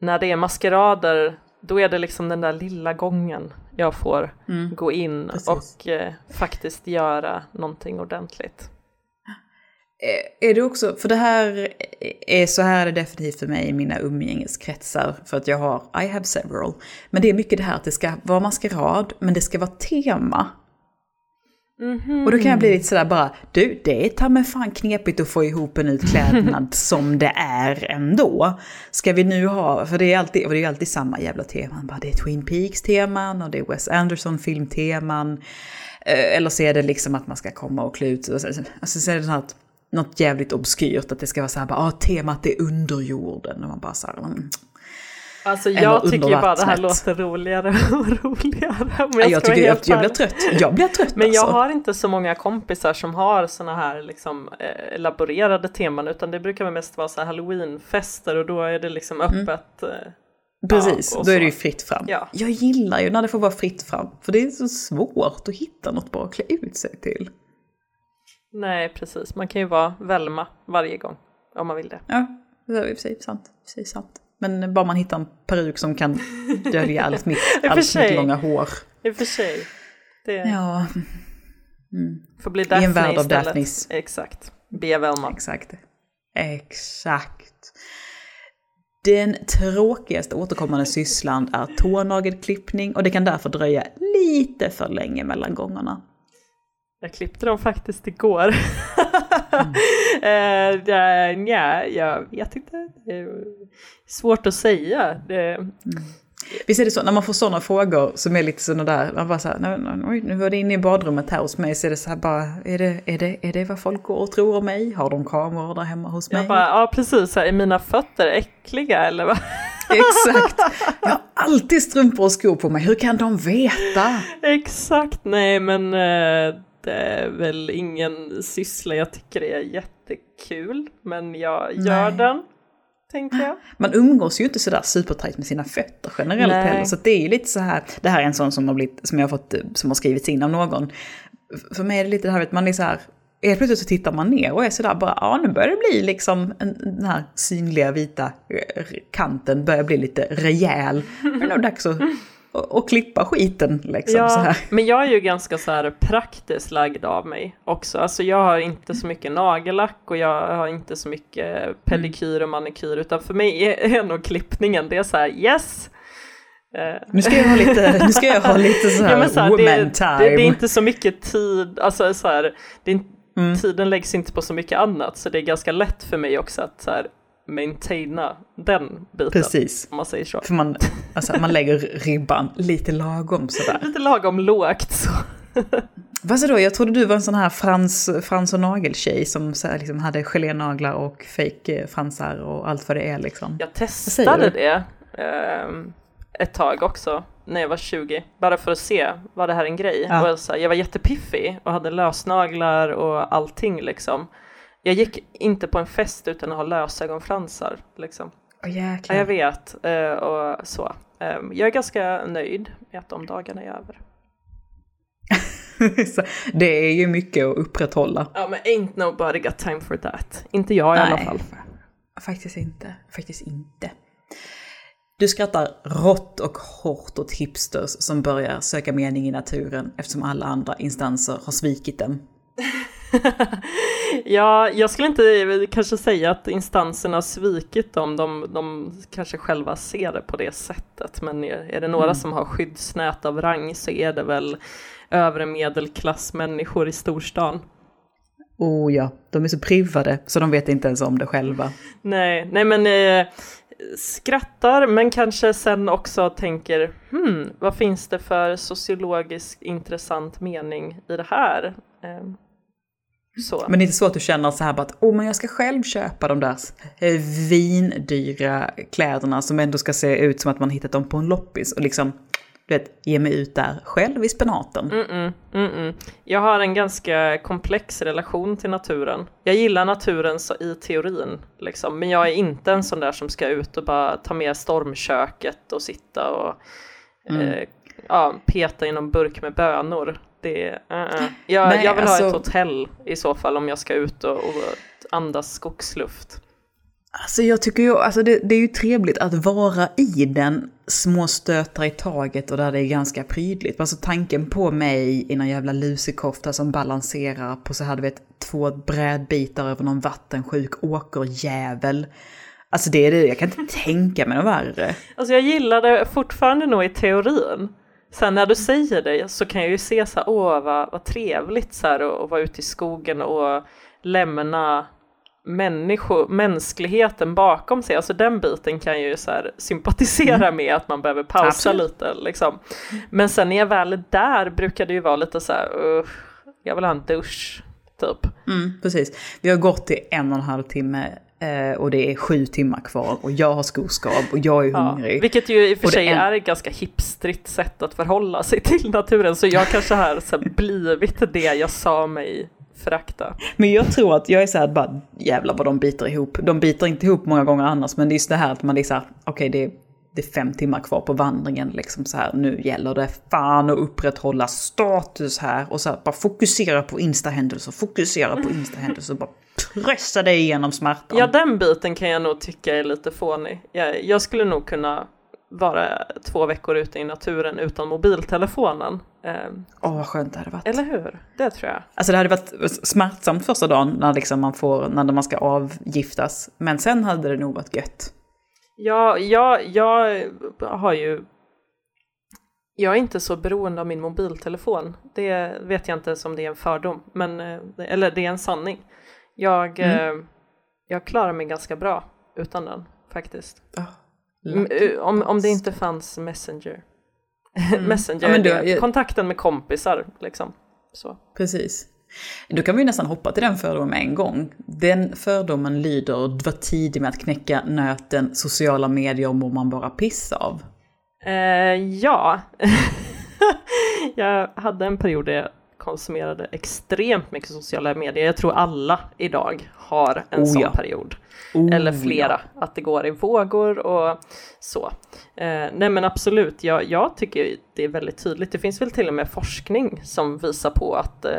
När det är maskerader då är det liksom den där lilla gången jag får mm. gå in Precis. och eh, faktiskt göra någonting ordentligt. Eh, är du också, för det här är så här är det definitivt för mig i mina umgängeskretsar, för att jag har, I have several. Men det är mycket det här att det ska vara maskerad, men det ska vara tema. Mm -hmm. Och då kan jag bli lite sådär bara, du det är ta mig fan knepigt att få ihop en utklädnad som det är ändå. Ska vi nu ha, för det är alltid, och det är alltid samma jävla teman, bara det är Twin Peaks-teman och det är Wes Anderson-filmteman. Eh, eller så är det liksom att man ska komma och klä ut alltså, så är det något, något jävligt obskyrt, att det ska vara så här, bara, ah, temat är underjorden. Och man bara så här, mm, Alltså jag tycker ju bara det här låter roligare och roligare. Men jag, jag, tycker, jag, jag blir trött. Jag blir trött Men alltså. jag har inte så många kompisar som har såna här liksom eh, elaborerade teman utan det brukar mest vara så här halloweenfester och då är det liksom mm. öppet. Mm. Precis, ja, då är det ju fritt fram. Ja. Jag gillar ju när det får vara fritt fram, för det är så svårt att hitta något bra att klä ut sig till. Nej, precis. Man kan ju vara Velma varje gång om man vill det. Ja, det är i sig sant. I sant. Men bara man hittar en peruk som kan dölja allt mitt, allt mitt långa hår. I och för sig. Det ja. Mm. Får bli Daphne I en värld av istället. Daphnes. Exakt. Be Velma. Exakt. Exakt. Den tråkigaste återkommande sysslan är tånagelklippning och det kan därför dröja lite för länge mellan gångerna. Jag klippte dem faktiskt igår. mm. uh, ja, jag vet inte. Det är svårt att säga. Det... Mm. Visst är det så, när man får sådana frågor som är lite sådana där, man bara så här, oj, nu var det inne i badrummet här hos mig, så är det så här bara, är det, är det, är det vad folk går och tror om mig? Har de kameror där hemma hos mig? Jag bara, ja precis, här, är mina fötter äckliga eller vad? Exakt, jag har alltid strumpor och skor på mig, hur kan de veta? Exakt, nej men eh, är väl ingen syssla jag tycker är jättekul, men jag gör Nej. den. Tänker jag. Man umgås ju inte sådär supertajt med sina fötter generellt Nej. heller. Så det är ju lite så här, det här är en sån som har, blivit, som jag har fått, som har skrivits in av någon. För mig är det lite det här att man är så här, helt plötsligt så tittar man ner och är sådär bara, ja nu börjar det bli liksom en, den här synliga vita eh, kanten börjar bli lite rejäl. Det är nog dags att och, och, klippa skiten liksom. Ja, så här. men jag är ju ganska så här praktiskt lagd av mig också. Alltså jag har inte så mycket nagellack och jag har inte så mycket pedikyr och manikyr utan för mig är, är nog klippningen det är så här yes. Eh. Nu ska jag ha lite, nu ska jag ha lite så här, ja, så här woman det, time. Det, det, är inte så mycket tid, alltså så här, det är, mm. tiden läggs inte på så mycket annat så det är ganska lätt för mig också att så här, maintaina den biten. Precis. Om man säger så. För man, alltså, man lägger ribban lite lagom sådär. lite lagom lågt så. Vad då? Jag trodde du var en sån här frans, frans och nageltjej som så här, liksom, hade gelénaglar och fake fransar och allt vad det är liksom. Jag testade det eh, ett tag också när jag var 20, bara för att se, var det här en grej? Ja. Och så här, jag var jättepiffig och hade lösnaglar och allting liksom. Jag gick inte på en fest utan att ha lösögonfransar. Liksom. Oh, ja, jag vet. Eh, och så. Ehm, jag är ganska nöjd med att de dagarna är över. det är ju mycket att upprätthålla. Ja men ain't nobody got time for that. Inte jag i Nej, alla fall. Faktiskt inte. Faktiskt inte. Du skrattar rått och hårt åt hipsters som börjar söka mening i naturen eftersom alla andra instanser har svikit dem. ja, jag skulle inte kanske säga att instanserna har svikit dem, de, de kanske själva ser det på det sättet, men är det några mm. som har skyddsnät av rang så är det väl övre medelklassmänniskor i storstan. Oh ja, de är så privade så de vet inte ens om det själva. Nej, nej men eh, skrattar men kanske sen också tänker hmm, vad finns det för sociologiskt intressant mening i det här? Eh, så. Men det är inte så att du känner så här bara att oh, men jag ska själv köpa de där eh, vindyra kläderna som ändå ska se ut som att man hittat dem på en loppis och liksom du vet, ge mig ut där själv i spenaten. Mm -mm, mm -mm. jag har en ganska komplex relation till naturen. Jag gillar naturen så i teorin, liksom. men jag är inte en sån där som ska ut och bara ta med stormköket och sitta och mm. eh, ja, peta i någon burk med bönor. Det, uh -uh. Jag, Nej, jag vill alltså, ha ett hotell i så fall om jag ska ut och, och andas skogsluft. Alltså jag tycker ju, alltså det, det, är ju trevligt att vara i den små stötar i taget och där det är ganska prydligt. Alltså tanken på mig i någon jävla lusekofta som balanserar på så här du vet två brädbitar över någon vattensjuk åkerjävel. Alltså det är det, jag kan inte tänka mig något värre. Alltså jag gillar det fortfarande nog i teorin. Sen när du säger det så kan jag ju se så här, åh vad, vad trevligt så här att vara ute i skogen och lämna människo, mänskligheten bakom sig, alltså den biten kan jag ju så sympatisera mm. med att man behöver pausa Absolut. lite liksom. Men sen när jag väl är där brukar det ju vara lite så här, jag vill ha en dusch, typ. Mm, precis. Vi har gått i en och en halv timme och det är sju timmar kvar och jag har skoskav och jag är hungrig. Ja, vilket ju i och för sig är... är ett ganska hipstrigt sätt att förhålla sig till naturen, så jag kanske har så blivit det jag sa mig förakta. Men jag tror att jag är så här bara, jävlar vad de biter ihop. De biter inte ihop många gånger annars, men det är just det här att man är så här, okej okay, det, det är fem timmar kvar på vandringen liksom så här, nu gäller det fan att upprätthålla status här och så här, bara fokusera på instahändelser, fokusera på instahändelser, bara pressa dig igenom smärtan. Ja, den biten kan jag nog tycka är lite fånig. Jag, jag skulle nog kunna vara två veckor ute i naturen utan mobiltelefonen. Ehm, Åh, oh, vad skönt det hade varit. Eller hur? Det tror jag. Alltså det hade varit smärtsamt första dagen när, liksom man, får, när man ska avgiftas. Men sen hade det nog varit gött. Ja, jag, jag har ju... Jag är inte så beroende av min mobiltelefon. Det vet jag inte som det är en fördom, men, eh, eller det är en sanning. Jag, mm. jag klarar mig ganska bra utan den faktiskt. Oh. Eh, om, om det inte fanns Messenger. Mm. Messenger, ja, jag... kontakten med kompisar liksom. Så. Precis. Då kan vi nästan hoppa till den fördomen med en gång. Den fördomen lyder, var tidig med att knäcka nöten, sociala medier mår man bara piss av. Uh, ja, jag hade en period där jag konsumerade extremt mycket sociala medier. Jag tror alla idag har en Oh, sån ja. period. Oh, Eller flera, att det går i vågor och så. Eh, nej men absolut, jag, jag tycker det är väldigt tydligt. Det finns väl till och med forskning som visar på att eh,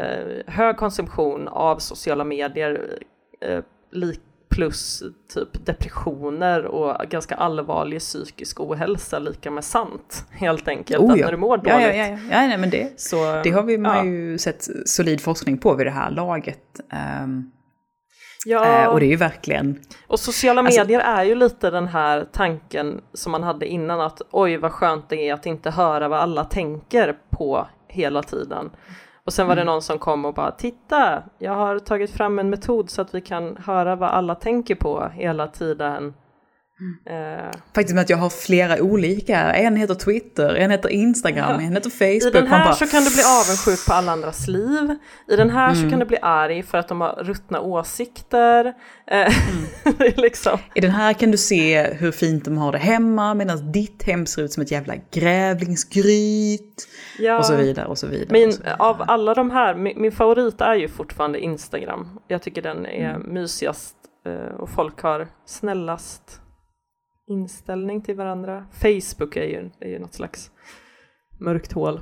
hög konsumtion av sociala medier eh, lik plus typ depressioner och ganska allvarlig psykisk ohälsa lika med sant. Helt enkelt, Oh, att ja. när du mår dåligt. Ja, ja, ja, ja. nej, men det, Så, det har vi man ja. ju sett solid forskning på vid det här laget. Ehm, Ja, eh, och det är ju verkligen... Och sociala Alltså- medier är ju lite den här tanken som man hade innan att oj vad skönt det är att inte höra vad alla tänker på hela tiden. Och sen var det någon som kom och bara titta, jag har tagit fram en metod så att vi kan höra vad alla tänker på hela tiden. Eh, Faktiskt med att jag har flera olika. En heter Twitter, en heter Instagram, Ja. en heter I Facebook. den Man här bara, så kan du bli avundsjuk på alla andras liv. I den här Mm. så kan du bli arg för att de har ruttna åsikter. Eh, Mm. liksom, I den här kan du se hur fint de har det hemma medan ditt hem ser ut som ett jävla grävlingsgryt. ja. Och så vidare och så vidare. och Min, så vidare. av alla de här, min, min favorit är ju fortfarande Instagram. Jag tycker den är mysigast eh, och folk har snällast inställning till varandra. Facebook är ju, är ju något slags mörkt hål.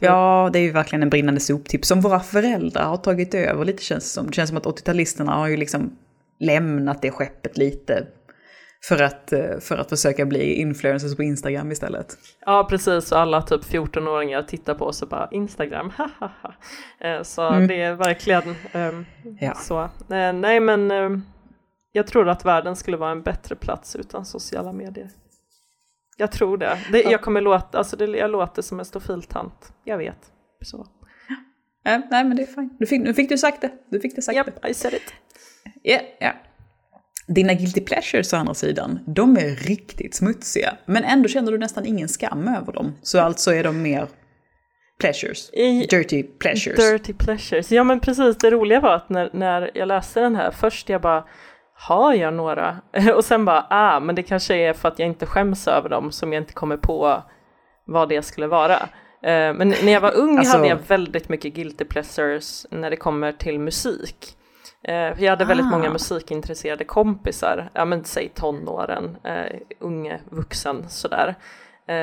Ja, det är ju verkligen en brinnande soptipp som våra föräldrar har tagit över lite känns det som. Det känns som att 80-talisterna har ju liksom lämnat det skeppet lite. För att, eh, för att försöka bli influencers på Instagram istället. Ja, precis. Och alla typ 14-åringar tittar på oss och bara Instagram, hahaha. Eh, Så Mm. det är verkligen ehm, Ja. så. Eh, nej, men ehm, jag tror att världen skulle vara en bättre plats utan sociala medier. Jag tror det. det jag kommer låta, alltså det, jag låter som en stofiltant. Jag vet. Så. Eh, nej, men det är fint. Nu fick, nu fick du sagt det. Du fick det sagt det. I said it. Ja, ja. Dina guilty pleasures å andra sidan, de är riktigt smutsiga. Men ändå känner du nästan ingen skam över dem. Så alltså är de mer pleasures. I- Dirty pleasures. Dirty pleasures. Ja men precis, det roliga var att när, när jag läste den här, först jag bara har jag några? Och sen bara, ah, men det kanske är för att jag inte skäms över dem som jag inte kommer på vad det skulle vara. Eh, Men när jag var ung Alltså- hade jag väldigt mycket guilty pleasures när det kommer till musik. Eh, för Jag hade väldigt Ah. många musikintresserade kompisar, ja men säg tonåren, eh, unge, vuxen sådär. Eh,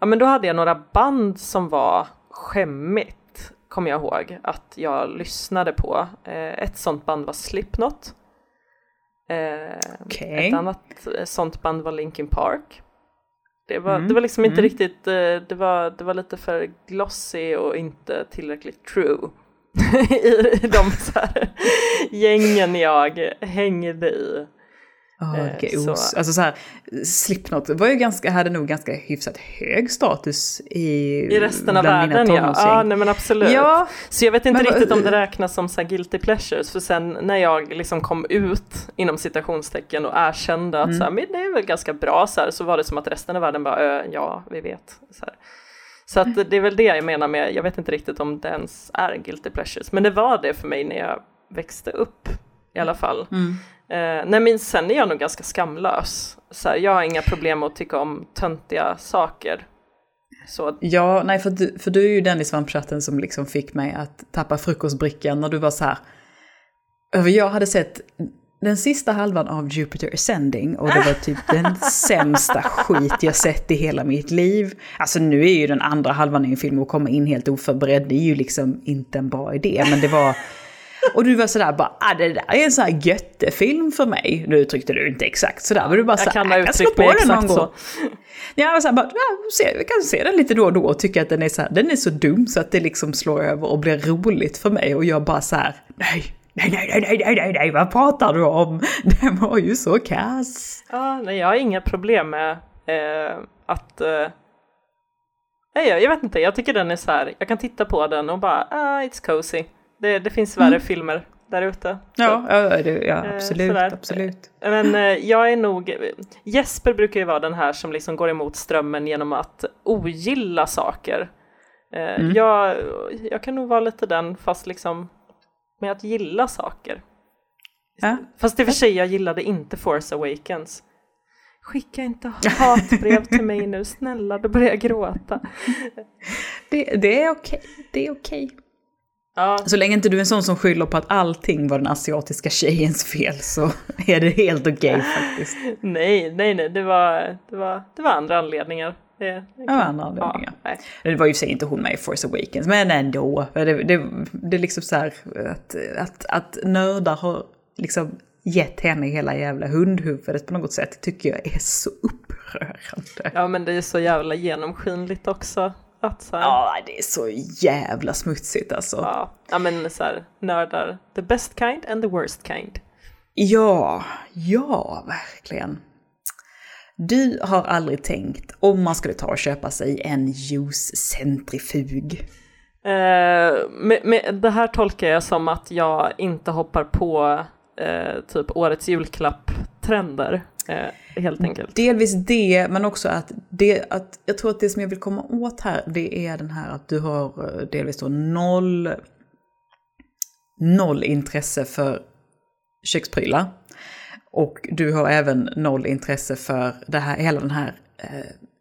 ja men då hade jag några band som var skämmigt, kommer jag ihåg, att jag lyssnade på. Eh, ett sånt band var Slipknot. Okej. Ett annat eh, sånt band var Linkin Park. Det var, Mm, det var liksom inte mm. riktigt, eh, det var, det var lite för glossy och inte tillräckligt true. I de så här gängen jag hängde i. Oh, Eh, gos. så- Alltså så här, Slipknot var ju ganska, hade nog ganska hyfsat hög status i, I resten av världen ja. ja, nej men absolut. Ja, Så jag vet inte Men riktigt om det räknas som så guilty pleasures, för sen när jag liksom kom ut inom citationstecken och erkände att Mm. så här, men det är väl ganska bra så här, så var det som att resten av världen bara, "Ö, ja, vi vet. Så, här. så att det är väl det jag menar med, jag vet inte riktigt om det ens är guilty pleasures, men det var det för mig när jag växte upp i alla fall. Mm. Eh, nej men sen är jag nog ganska skamlös. Så här, jag har inga problem att tycka om töntiga saker. Så Ja, nej för du, för du är ju den i svampchatten som liksom fick mig att tappa frukostbrickan när du var så här. Jag hade sett den sista halvan av Jupiter Ascending och det var typ den sämsta skit jag sett i hela mitt liv. Alltså nu är ju den andra halvan i en film och komma in helt oförberedd, det är ju liksom inte en bra idé. Men det var... Och du var sådär bara, ah, det där är en sån här göttefilm för mig. Nu uttryckte du inte exakt sådär, men du bara såhär, jag, kan jag kan slå på den någon gång. Jag var såhär, bara, jag kan se den lite då och då och tycka att den är, så den är så dum så att det liksom slår över och blir roligt för mig. Och jag bara såhär, nej, Nej, nej, nej, nej, nej, nej, vad pratar du om? Den var ju så kass. Ja, nej, jag har inga problem med eh, att... Eh, nej, jag vet inte, jag tycker den är så här, jag kan titta på den och bara, ah, it's cozy. Det, det finns värre filmer där ute. Ja, ja, det, ja Eh, absolut, sådär. absolut. Men eh, jag är nog, Jesper brukar ju vara den här som liksom går emot strömmen genom att ogilla saker. Eh, Mm. jag, jag kan nog vara lite den, fast liksom med att gilla saker. Ja. Fast i och för sig, jag gillade inte Force Awakens. Skicka inte hatbrev till mig nu, snälla, då börjar jag gråta. Det, det är okej, det är okej. Ja, Så länge inte du är en sån som skyller på att allting var den asiatiska tjejens fel så är det helt okej faktiskt. nej, nej, nej, det var, det var, det var andra anledningar. Det, det Av andra anledningar. Ja. Det var ju sig inte hon med i Force Awakens, men ändå. Det, det, det är liksom så här att, att, att nördar har liksom gett henne hela jävla hundhuvudet på något sätt tycker jag är så upprörande. ja, men det är så jävla genomskinligt också. Att så här, Ja, det är så jävla smutsigt alltså. ja, ja, men så här, nördar, the best kind and the worst kind. Ja, ja, verkligen. Du har aldrig tänkt om man skulle ta och köpa sig en juicecentrifug. Eh, med, med, det här tolkar jag som att jag inte hoppar på eh, typ årets julklapp-trender, eh, helt enkelt. Delvis det, men också att, det, att jag tror att det som jag vill komma åt här, det är den här att du har eh, delvis då noll, noll intresse för köksprylar. Och du har även noll intresse för det här, hela den här eh,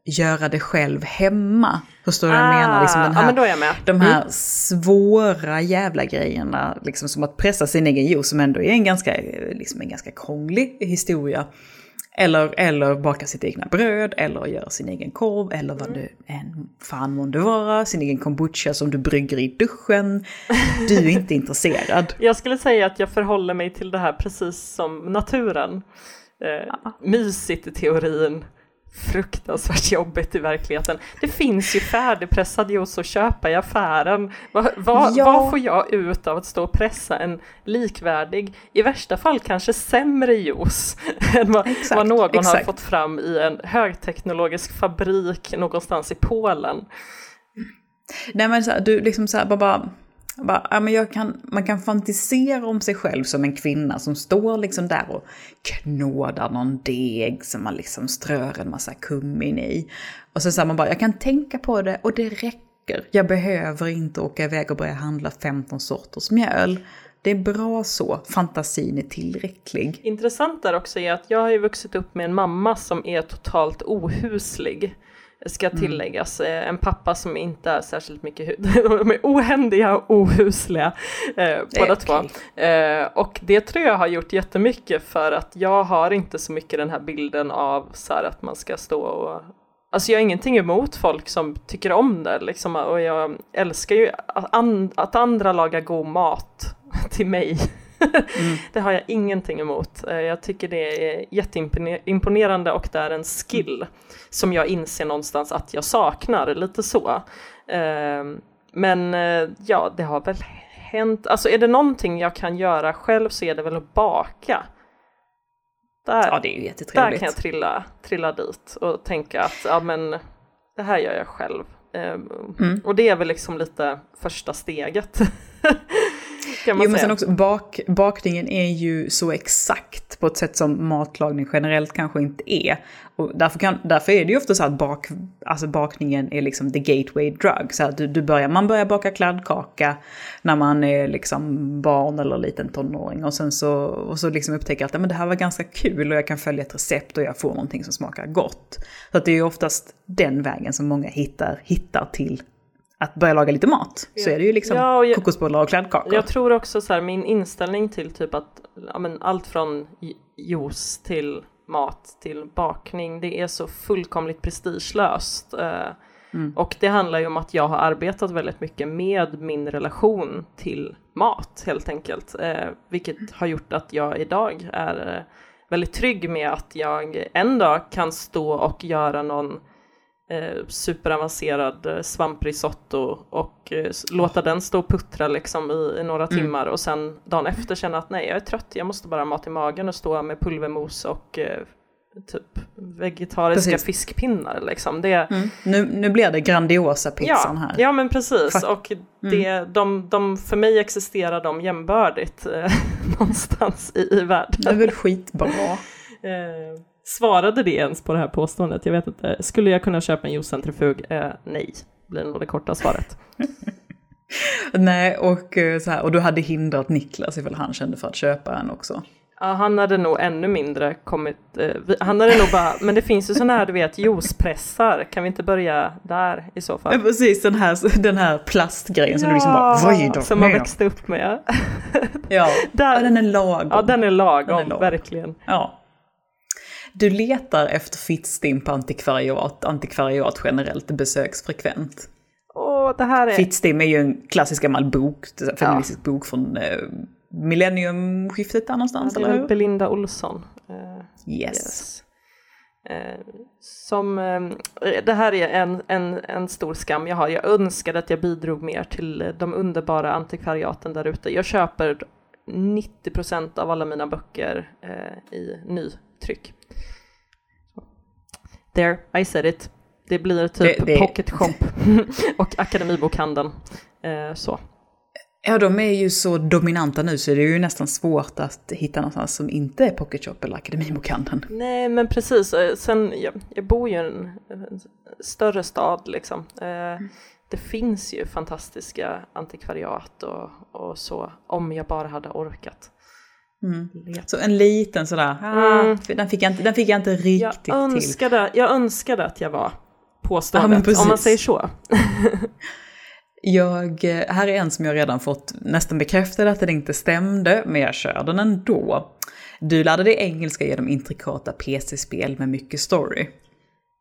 göra det själv hemma. Förstår du vad jag menar? Liksom den Ah, ja, här, men de här svåra jävla grejerna, liksom som att pressa sin egen juice som ändå är en ganska, eh, liksom en ganska krånglig historia. Eller, eller baka sitt egna bröd, eller göra sin egen korv, eller vad det än fan månde vara. Sin egen kombucha som du brygger i duschen. Du är inte intresserad. Jag skulle säga att jag förhåller mig till det här precis som naturen. Eh, Mysigt i teorin, fruktansvärt jobbigt i verkligheten. Det finns ju färdigpressad juice att köpa i affären. Vad, vad, Ja. vad får jag ut av att stå och pressa en likvärdig, i värsta fall kanske sämre juice än vad, Exakt, vad någon har exakt. fått fram i en högteknologisk fabrik någonstans i Polen? Nej men så här, du liksom så här, bara, bara, bara ja, men jag kan, man kan fantisera om sig själv som en kvinna som står liksom där och knådar någon deg som man liksom strör en massa kummin i. Och så säger man bara, jag kan tänka på det och det räcker. Jag behöver inte åka iväg och börja handla 15 sorters mjöl. Det är bra så, fantasin är tillräcklig. Intressant där också är att jag har ju vuxit upp med en mamma som är totalt ohuslig. Ska Mm. tilläggas. Eh, En pappa som inte är särskilt mycket hu- De är ohändiga och ohusliga eh, båda två. okej. Eh, och det tror jag har gjort jättemycket för att jag har inte så mycket den här bilden av så här att man ska stå och Alltså jag har ingenting emot folk som tycker om det liksom, och jag älskar ju att, an- att andra lagar god mat till mig. det har jag ingenting emot. Eh, Jag tycker det är jätteimponerande och det är en skill som jag inser någonstans att jag saknar, lite så. Eh, Men eh, ja, det har väl hänt, alltså är det någonting jag kan göra själv så är det väl att baka. Där, Ja, det är ju där jättetrevligt. kan jag trilla, trilla dit och tänka att ja, men, det här gör jag själv. Ehm, Mm. Och det är väl liksom lite första steget. Jo, men sen också bak, bakningen är ju så exakt på ett sätt som matlagning generellt kanske inte är. Och därför, kan, därför är det ju ofta så att bak, alltså bakningen är liksom the gateway drug. Så att du, du börjar, man börjar baka kladdkaka när man är liksom barn eller liten tonåring. Och sen så, och så liksom upptäcker att men det här var ganska kul och jag kan följa ett recept och jag får någonting som smakar gott. Så att det är ju oftast den vägen som många hittar, hittar till att börja laga lite mat. Så är det ju liksom Ja, och jag- kokosbollar och kladdkakor. Jag tror också så här, min inställning till typ att ja, men allt från ju- juice till mat till bakning, det är så fullkomligt prestigelöst. Eh, Och det handlar ju om att jag har arbetat väldigt mycket med min relation till mat helt enkelt. Eh, vilket har gjort att jag idag är eh, väldigt trygg med att jag en dag kan stå och göra någon eh, superavancerad eh, svamprisotto och eh, låta den stå och puttra liksom i, i några timmar och sen dagen efter känna att nej jag är trött, jag måste bara ha mat i magen och stå med pulvermos och eh, typ vegetariska Precis. fiskpinnar liksom. Det, Mm. Nu, nu blir det grandiosa pizzan ja, här. ja men precis Fakt- och det, de, de, för mig existerar de jämbördigt eh, någonstans i, i världen. Det är väl skitbra. Eh, svarade det ens på det här påståendet? Jag vet inte. Skulle jag kunna köpa en juicecentrifug? Eh, nej, blir nog det korta svaret. Nej, och, eh, så här, och du hade hindrat Niklas ifall han kände för att köpa en också. Ja, han hade nog ännu mindre kommit, eh, han hade nog bara, men det finns ju sådana här du vet juicepressar, kan vi inte börja där i så fall? Ja, precis, den här, den här plastgrejen som du liksom bara vrider Som man växte upp med. Ja, Där- ja, den är lagom. Ja, den är lagom, Den är lagom. verkligen. Ja. Du letar efter Fittstim på antikvariat, antikvariat generellt besöks frekvent. Åh, det här är... Fittstim är ju en klassisk gammal bok, feministisk bok från eh, millenniumskiftet där någonstans, det eller är hur? Belinda Olsson. Eh, Yes. Yes. Eh, som, eh, det här är en, en, en stor skam jag har. Jag önskade att jag bidrog mer till de underbara antikvariaten där ute. Jag köper 90% av alla mina böcker eh, i nytryck. There, I said it. Det blir typ Det- det- Pocket Shop och Akademibokhandeln. Eh, så. Ja, de är ju så dominanta nu så det är ju nästan svårt att hitta någonstans som inte är Pocket Shop eller Akademibokhandeln. Nej, men precis. Eh, Sen, jag, jag bor ju i en, en större stad liksom. Eh, det finns ju fantastiska antikvariat och, och så, om jag bara hade orkat. Leta. Så en liten sådär, Mm. ah, den, fick jag inte, den fick jag inte riktigt Jag till. önskade, jag önskade att jag var Ja, påståendet, precis. om man säger så. Jag, eh, här är en som jag redan fått nästan bekräftad att den inte stämde, men jag kör den ändå. Du lärde dig engelska genom intrikata PC-spel med mycket story.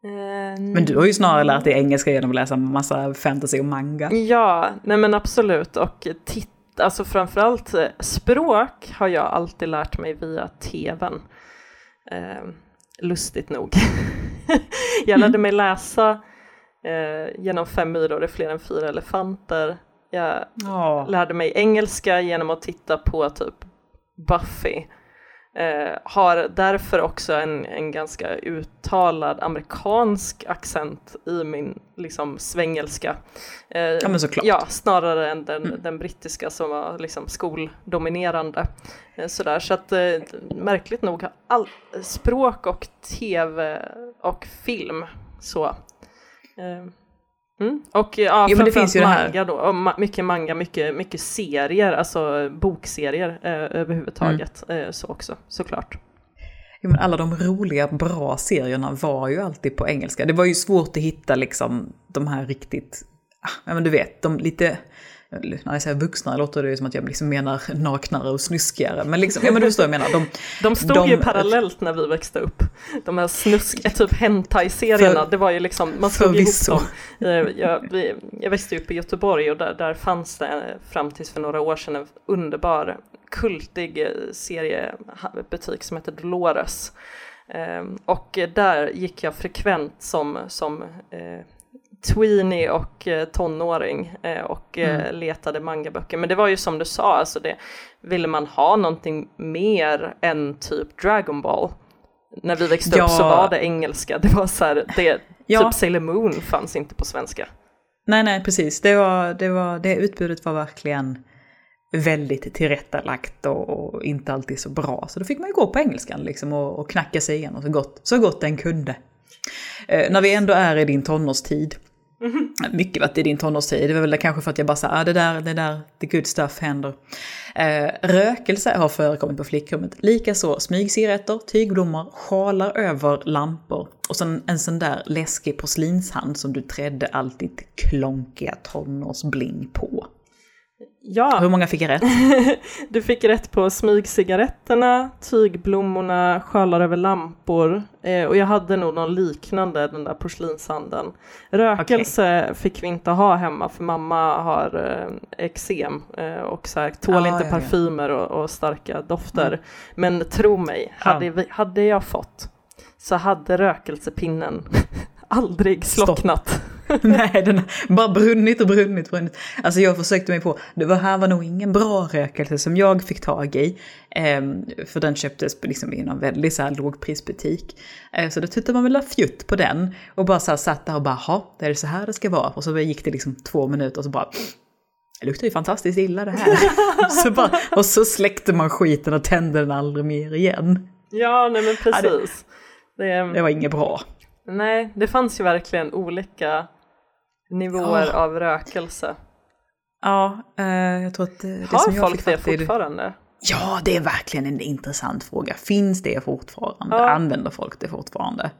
Eh, Men du har ju snarare lärt dig engelska genom att läsa massa fantasy och manga. Ja, nej men absolut. Och titta, alltså framförallt eh, språk har jag alltid lärt mig via tvn. Eh, lustigt nog. jag lärde mig läsa eh, genom fem myror är fler än fyra elefanter. Jag Ja. lärde mig engelska genom att titta på typ Buffy. Eh, har därför också en, en ganska uttalad amerikansk accent i min liksom svengelska. Eh, Ja, men såklart. Ja, snarare än den, den brittiska som var liksom skoldominerande. Eh, sådär, så att eh, märkligt nog har all, språk och tv och film så. Mm. Och ja, Jo, men det finns ju det manga då, och ma- mycket manga, mycket, mycket serier, alltså bokserier eh, överhuvudtaget. Mm. Eh, så också, såklart. Jo, men alla de roliga, bra serierna var ju alltid på engelska. Det var ju svårt att hitta liksom de här riktigt, ah, ja men du vet, de lite, när jag säger vuxna låter det ju som att jag liksom menar naknare och snuskigare. Men liksom, ja men du förstår jag menar. De, De stod De- ju parallellt när vi växte upp. De här snusk, eh, typ hentai-serierna, det var ju liksom, man slog ihop dem. Jag, vi, jag växte upp i Göteborg och där, där fanns det fram tills för några år sedan en underbar kultig eh, seriebutik som heter Dolores. Eh, Och där gick jag frekvent som, som eh, tweenie och eh, tonåring eh, och eh, letade mangaböcker. Men det var ju som du sa, alltså det, ville man ha någonting mer än typ Dragon Ball när vi växte Ja. upp så var det engelska. Det var så här, det, Ja. typ Sailor Moon fanns inte på svenska. nej, nej, precis. Det, var, det, var, det utbudet var verkligen väldigt tillrättalagt och, och inte alltid så bra. Så då fick man ju gå på engelskan liksom och, och knacka sig igenom så gott, så gott den kunde. Eh, när vi ändå är i din tonårstid, Mm-hmm. mycket varit i din tonårstid, det var väl kanske för att jag bara sa, ah, det där, det där, the good stuff händer. Eh, rökelse har förekommit på flickrummet, likaså smygcigaretter, tygblommor, sjalar över lampor och sen en sån där läskig porslinshand som du trädde allt ditt klonkiga tonårsbling på. Ja, Hur många fick jag rätt? du fick rätt på smygcigaretterna, tygblommorna, skölar över lampor eh, och jag hade nog någon liknande, den där porslinshandeln. Rökelse fick vi inte ha hemma för mamma har eh, eksem eh, och så här, tål Ah, inte ja, ja. parfymer och, och starka dofter. Men tro mig, hade, vi, hade jag fått så hade rökelsepinnen aldrig slocknat. Nej, den har bara brunnit och brunnit, brunnit. Alltså jag försökte mig på, det var, här var nog ingen bra rökelse som jag fick tag i. Ehm, för den köptes liksom i någon väldigt så här lågprisbutik. Ehm, så då tyckte man väl fjutt på den. Och bara så här satt där och bara, ha, det är så här det ska vara. Och så gick det liksom två minuter och så bara, det luktar ju fantastiskt illa det här. så bara, och så släckte man skiten och tände den aldrig mer igen. Ja, nej men Ja, det- precis. Det, Det var inget bra. Nej, det fanns ju verkligen olika nivåer Ja. av rökelse. Ja, eh, jag tror att det, det Har som jag folk det fortfarande? Ja, det är verkligen en intressant fråga. Finns det fortfarande? Ja. Använder folk det fortfarande?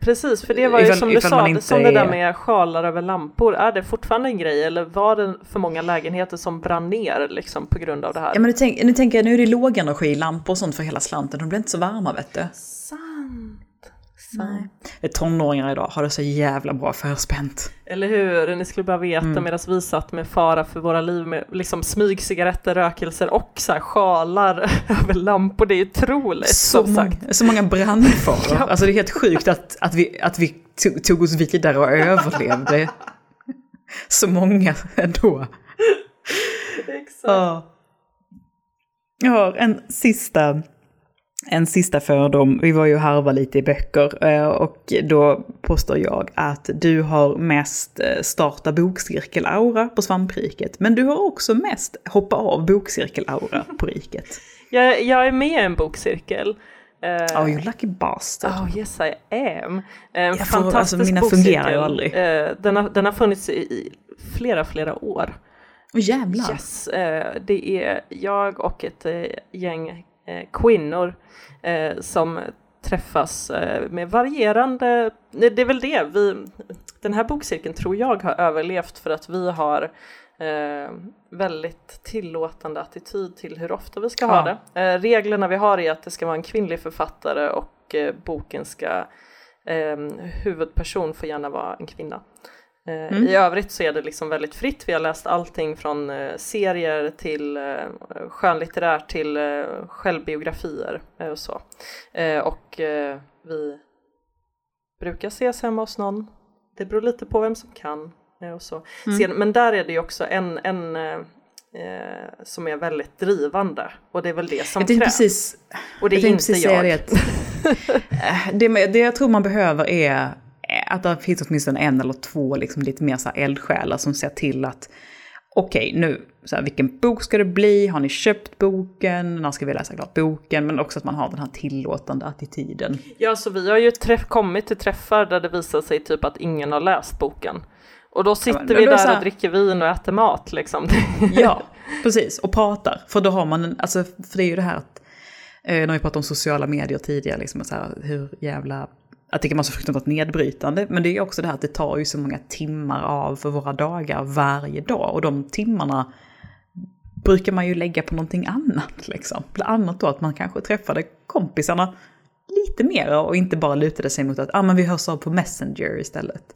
Precis, för det var ju Ifall- som du sa, inte som det där är- med sjalar över lampor, är det fortfarande en grej eller var det för många lägenheter som brann ner liksom på grund av det här? Ja men nu, tänk, nu tänker jag, nu är det lågenergilampor och sånt för hela slanten, de blir inte så varma vet du. Sant. Nej. Tonåringar idag har det så jävla bra förspänt. Eller hur? Ni skulle bara veta Mm. medan vi satt med fara för våra liv med liksom smygcigaretter, rökelser och så här sjalar över lampor. Det är otroligt Så, som många, så många brandfaror. Ja. Alltså det är helt sjukt att, att vi, att vi tog, tog oss vidare och överlevde. Så många ändå. Exakt. Ja. Jag har en sista, en sista fördom. Vi var ju harva lite i böcker eh, och då påstår jag att du har mest eh, starta bokcirkel-aura på svampriket. Men du har också mest hoppa av bokcirkel-aura på riket. Jag, jag är med i en bokcirkel. Eh, Oh, you lucky bastard. Oh yes I am. En får- fantastisk alltså, mina bokcirkel. fungerar ju aldrig. Eh, den, har, den har funnits i, i flera, flera år. Åh jävlar. Yes, eh, det är jag och ett gäng kvinnor eh, som träffas eh, med varierande, det är väl det, vi, den här bokcirkeln tror jag har överlevt för att vi har eh, väldigt tillåtande attityd till hur ofta vi ska Ja. ha det. Eh, reglerna vi har är att det ska vara en kvinnlig författare och eh, boken ska, eh, huvudperson får gärna vara en kvinna. Eh, Mm. I övrigt så är det liksom väldigt fritt. Vi har läst allting från eh, serier till eh, skönlitterärt till självbiografier och så. Och vi brukar ses hemma hos någon. Det beror lite på vem som kan och så. Mm. Sen, men där är det ju också en, en eh, som är väldigt drivande och det är väl det som Jag krävs. precis, och det är jag inte jag. det det, jag tror man behöver är att det finns åtminstone en eller två liksom lite mer så här eldsjälar som ser till att okej nu, så här, vilken bok ska det bli? Har ni köpt boken? När ska vi läsa klart boken? Men också att man har den här tillåtande attityden. Ja, så vi har ju träff- kommit till träffar där det visar sig typ att ingen har läst boken. Och då sitter men vi där här- och dricker vin och äter mat liksom. Ja, precis. Och pratar. För då har man en, alltså för det är ju det här att, eh, när vi pratade om sociala medier tidigare, liksom så här, hur jävla, jag tycker man är så fruktansvärt nedbrytande, men det är också det här att det tar ju så många timmar av för våra dagar varje dag, och de timmarna brukar man ju lägga på någonting annat liksom. Bland annat då att man kanske träffade kompisarna lite mer och inte bara lutade sig mot att ah, men vi hörs av på Messenger istället.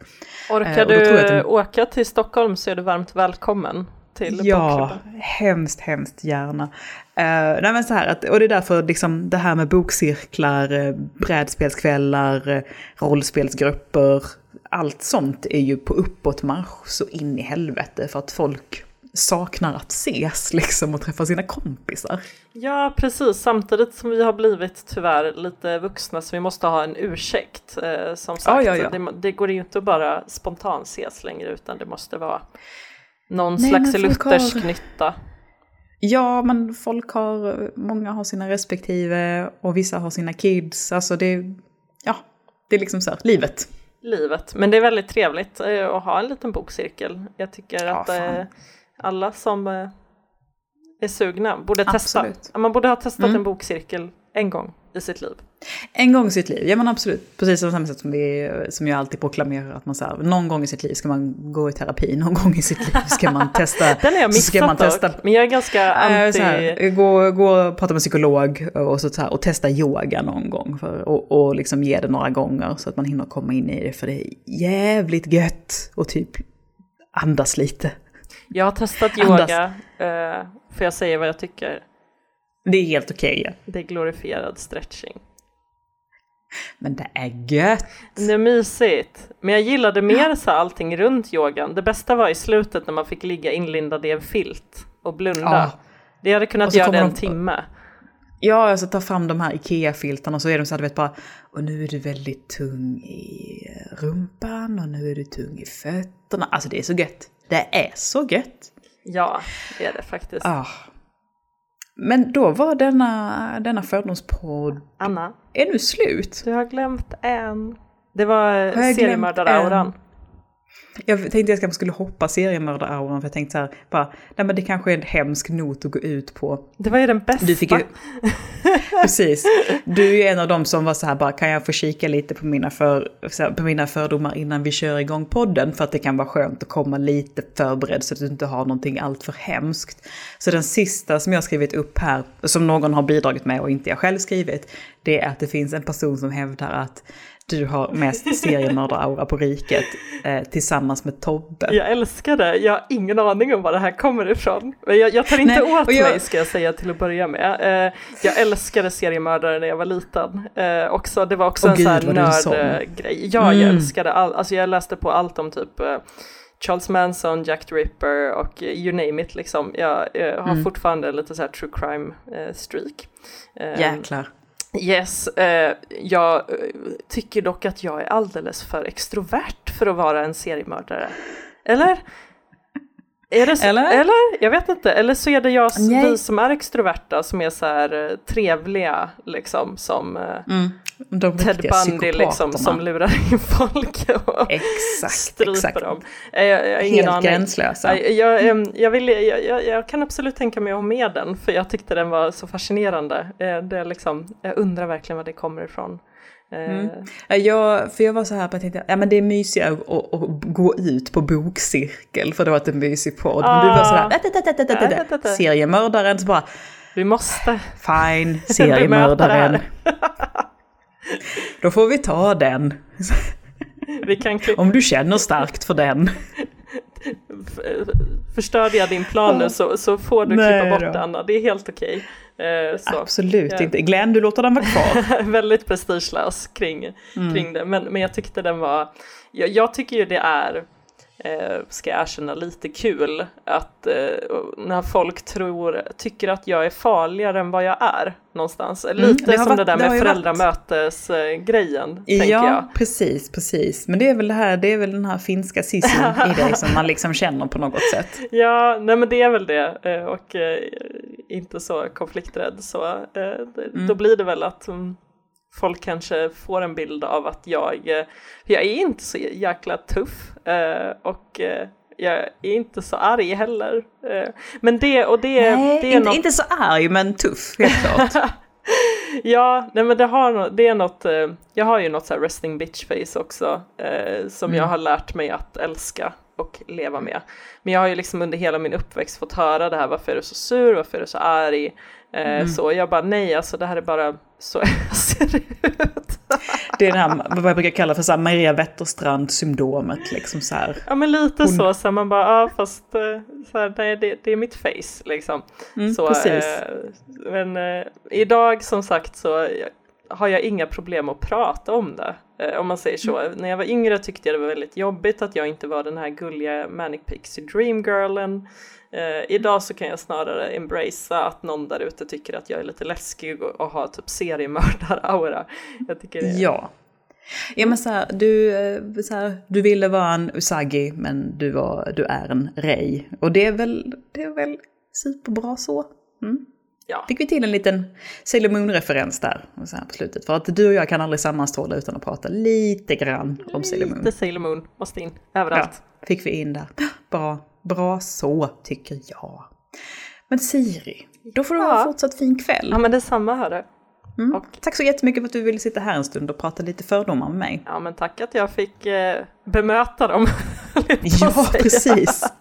Orkar Eh, du den- åka till Stockholm så är du varmt välkommen till Ja, hemskt, hemskt gärna. Uh, nej men så här, att, och det är därför liksom det här med bokcirklar, eh, brädspelskvällar, eh, rollspelsgrupper, allt sånt är ju på uppåtmarsch så in i helvete för att folk saknar att ses liksom och träffa sina kompisar. Ja, precis. Samtidigt som vi har blivit tyvärr lite vuxna så vi måste ha en ursäkt. Eh, som sagt, Ja, ja, ja. Det, det går ju inte att bara spontant ses längre utan det måste vara någon Nej, slags folk har- luthersk nytta. Ja, men folk har, många har sina respektive och vissa har sina kids. Alltså det, ja, det är liksom så här, livet. livet. Men det är väldigt trevligt eh, att ha en liten bokcirkel. Jag tycker Ja, att fan. eh, alla som eh, är sugna borde Absolut. testa. Man borde ha testat Mm. en bokcirkel en gång i sitt liv. En gång i sitt liv, ja men absolut. Precis på samma sätt som, vi, som jag alltid proklamerar att man så här, någon gång i sitt liv ska man gå i terapi, någon gång i sitt liv ska man testa. Den har jag så ska missat man testa dock, men jag är ganska anti... här, gå, gå och prata med psykolog och, så, så här, och testa yoga någon gång. För, och, och liksom ge det några gånger så att man hinner komma in i det. För det är jävligt gött och typ andas lite. Jag har testat Andas. yoga, eh, för jag säger vad jag tycker. Det är helt okej. ja. Det är glorifierad stretching. Men det är gött. Det är mysigt. Men jag gillade mer så allting runt yogan. Det bästa var i slutet när man fick ligga inlindad i en filt och blunda. Ja. Det hade kunnat göra det en de- timme. Ja, alltså ta fram de här IKEA-filtarna och så är de så här, du vet bara, och nu är du väldigt tung i rumpan och nu är du tung i fötterna. Alltså det är så gött. Det är så gött. Ja, det är det faktiskt. Ah. Men då var denna, denna fördomspodd, Anna, är nu slut? du har glömt en. Det var seriemördarauran. Jag tänkte att jag skulle hoppa seriemördarauran för jag tänkte så här, bara, nej men det kanske är en hemsk not att gå ut på. Det var ju den bästa. Du fick ju, precis. Du är ju en av dem som var så här, bara kan jag få kika lite på mina, för, på mina fördomar innan vi kör igång podden? För att det kan vara skönt att komma lite förberedd så att du inte har någonting alltför hemskt. Så den sista som jag skrivit upp här, som någon har bidragit med och inte jag själv skrivit, det är att det finns en person som hävdar att du har mest seriemördaraura på riket eh, tillsammans med Tobbe. Jag älskar det, jag har ingen aning om var det här kommer ifrån. Jag, jag tar inte Nej, åt jag... mig ska jag säga till att börja med. Eh, jag älskade seriemördare när jag var liten. Eh, också, det var också oh, en sån här nördgrej. Ja, mm. jag älskade all, alltså jag läste på allt om typ eh, Charles Manson, Jack the Ripper och you name it liksom. Jag, jag har mm. fortfarande lite så här true crime eh, streak. Eh, Jäklar. Yes, eh, jag eh, tycker dock att jag är alldeles för extrovert för att vara en seriemördare. Eller? Så, eller? eller? Jag vet inte. Eller så är det jag, vi som är extroverta som är så här eh, trevliga liksom som eh, mm. De Ted Bundy liksom som lurar in folk och exakt, stryper exakt. dem. Jag, jag, jag Helt aning. gränslösa. Jag, jag, jag, vill, jag, kan absolut tänka mig att ha med den för jag tyckte den var så fascinerande. Det liksom, jag undrar verkligen var det kommer ifrån. Mm. Jag, för jag var så här, jag tänkte, ja men det är mysigare att, att, gå ut på bokcirkel för det var ett mysig podd. Men du var så här, seriemördaren, så bara... Vi måste. Fine, seriemördaren. Då får vi ta den. Vi kan Om du känner starkt för den. Förstörde jag din plan nu så, så får du Nej klippa bort då. Anna, det är helt okej. Eh, Absolut ja. inte. Glenn, du låter den vara kvar. Väldigt prestigelös kring, mm. kring det, men, men jag tyckte den var, jag, jag tycker ju det är eh, ska jag erkänna, lite kul att eh, när folk tror, tycker att jag är farligare än vad jag är någonstans. Mm, lite som varit, det där med föräldramötesgrejen, eh, tänker ja, jag. precis, precis. Men det är väl det här, det är väl den här finska sissin i dig som man liksom känner på något sätt. Ja, nej men det är väl det. Eh, och eh, inte så konflikträdd så eh, mm. då blir det väl att um, folk kanske får en bild av att jag, eh, jag är inte så jäkla tuff eh, och eh, jag är inte så arg heller. Men det och det, nej, det är inte, något... inte så arg men tuff, helt klart. ja, nej men det, har, det är något, jag har ju något så här resting bitch face också som mm. jag har lärt mig att älska och leva med. Men jag har ju liksom under hela min uppväxt fått höra det här, varför är du så sur, varför är du så arg? Mm. Så jag bara nej, alltså det här är bara så jag ser ut. Det är det här, vad jag brukar kalla för så här Maria Wetterstrand-syndromet. Liksom så här. Ja men lite Hon... så, så här, man bara, ja fast eh, så här, nej, det, det är mitt face liksom. Mm, så, precis. Eh, men eh, idag som sagt så har jag inga problem att prata om det. Eh, om man säger så. Mm. När jag var yngre tyckte jag det var väldigt jobbigt att jag inte var den här gulliga Manic Pixie Dreamgirlen. Eh, idag så kan jag snarare embracea att någon där ute tycker att jag är lite läskig och, och har typ seriemördar-aura. Jag tycker det. Ja. Ja men så här, du, eh, så här, du ville vara en Usagi men du, var, du är en Rei. Och det är väl, det är väl superbra så. Mm. Ja. Fick vi till en liten Sailor Moon-referens där så här på slutet. För att du och jag kan aldrig sammanstråla utan att prata lite grann om Sailor Moon. Lite Sailor Moon, måste in överallt. Ja, fick vi in där. Bra. Bra så, tycker jag. Men Siri, då får du ha en fortsatt fin kväll. Ja, men detsamma hörru. Mm. Och... Tack så jättemycket för att du ville sitta här en stund och prata lite fördomar med mig. Ja, men tack att jag fick eh, bemöta dem. ja, precis.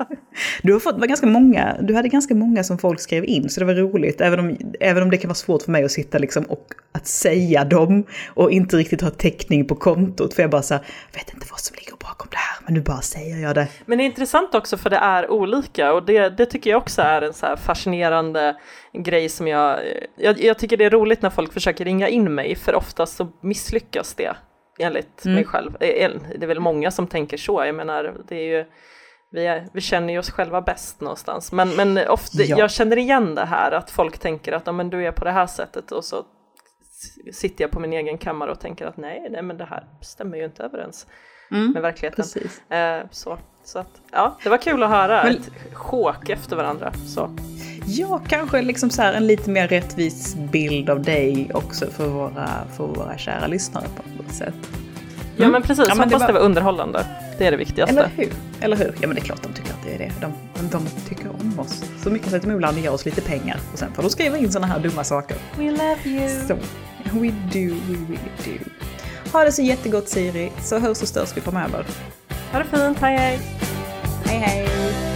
Du, har fått, var ganska många, du hade ganska många som folk skrev in, så det var roligt. Även om, även om det kan vara svårt för mig att sitta liksom och att säga dem och inte riktigt ha täckning på kontot. För jag bara så här, vet inte vad som ligger bakom det här, men nu bara säger jag det. Men det är intressant också för det är olika och det, det tycker jag också är en så fascinerande grej som jag, jag, jag tycker det är roligt när folk försöker ringa in mig, för oftast så misslyckas det enligt mm. mig själv. Eh, det är väl många som tänker så, jag menar det är ju vi, är, vi känner ju oss själva bäst någonstans. Men, men ofta, ja. jag känner igen det här att folk tänker att men du är på det här sättet och så sitter jag på min egen kammare och tänker att nej, nej men det här stämmer ju inte överens mm, med verkligheten. Eh, så, så att, ja, det var kul att höra men, ett chok efter varandra. Så. Ja, kanske liksom så en lite mer rättvis bild av dig också för våra, för våra kära lyssnare på något sätt. Mm. Ja men precis, ja, men hoppas det var... det var underhållande. Det är det viktigaste. Eller hur? Eller hur? Ja men det är klart de tycker att det är det. De, de tycker om oss så mycket så att de ibland ger oss lite pengar. Och sen får de skriva in sådana här dumma saker. We love you! Så, we do, we really do. Ha det så jättegott Siri, så hörs och störs vi framöver. Ha det fint, hej hej! Hej hej!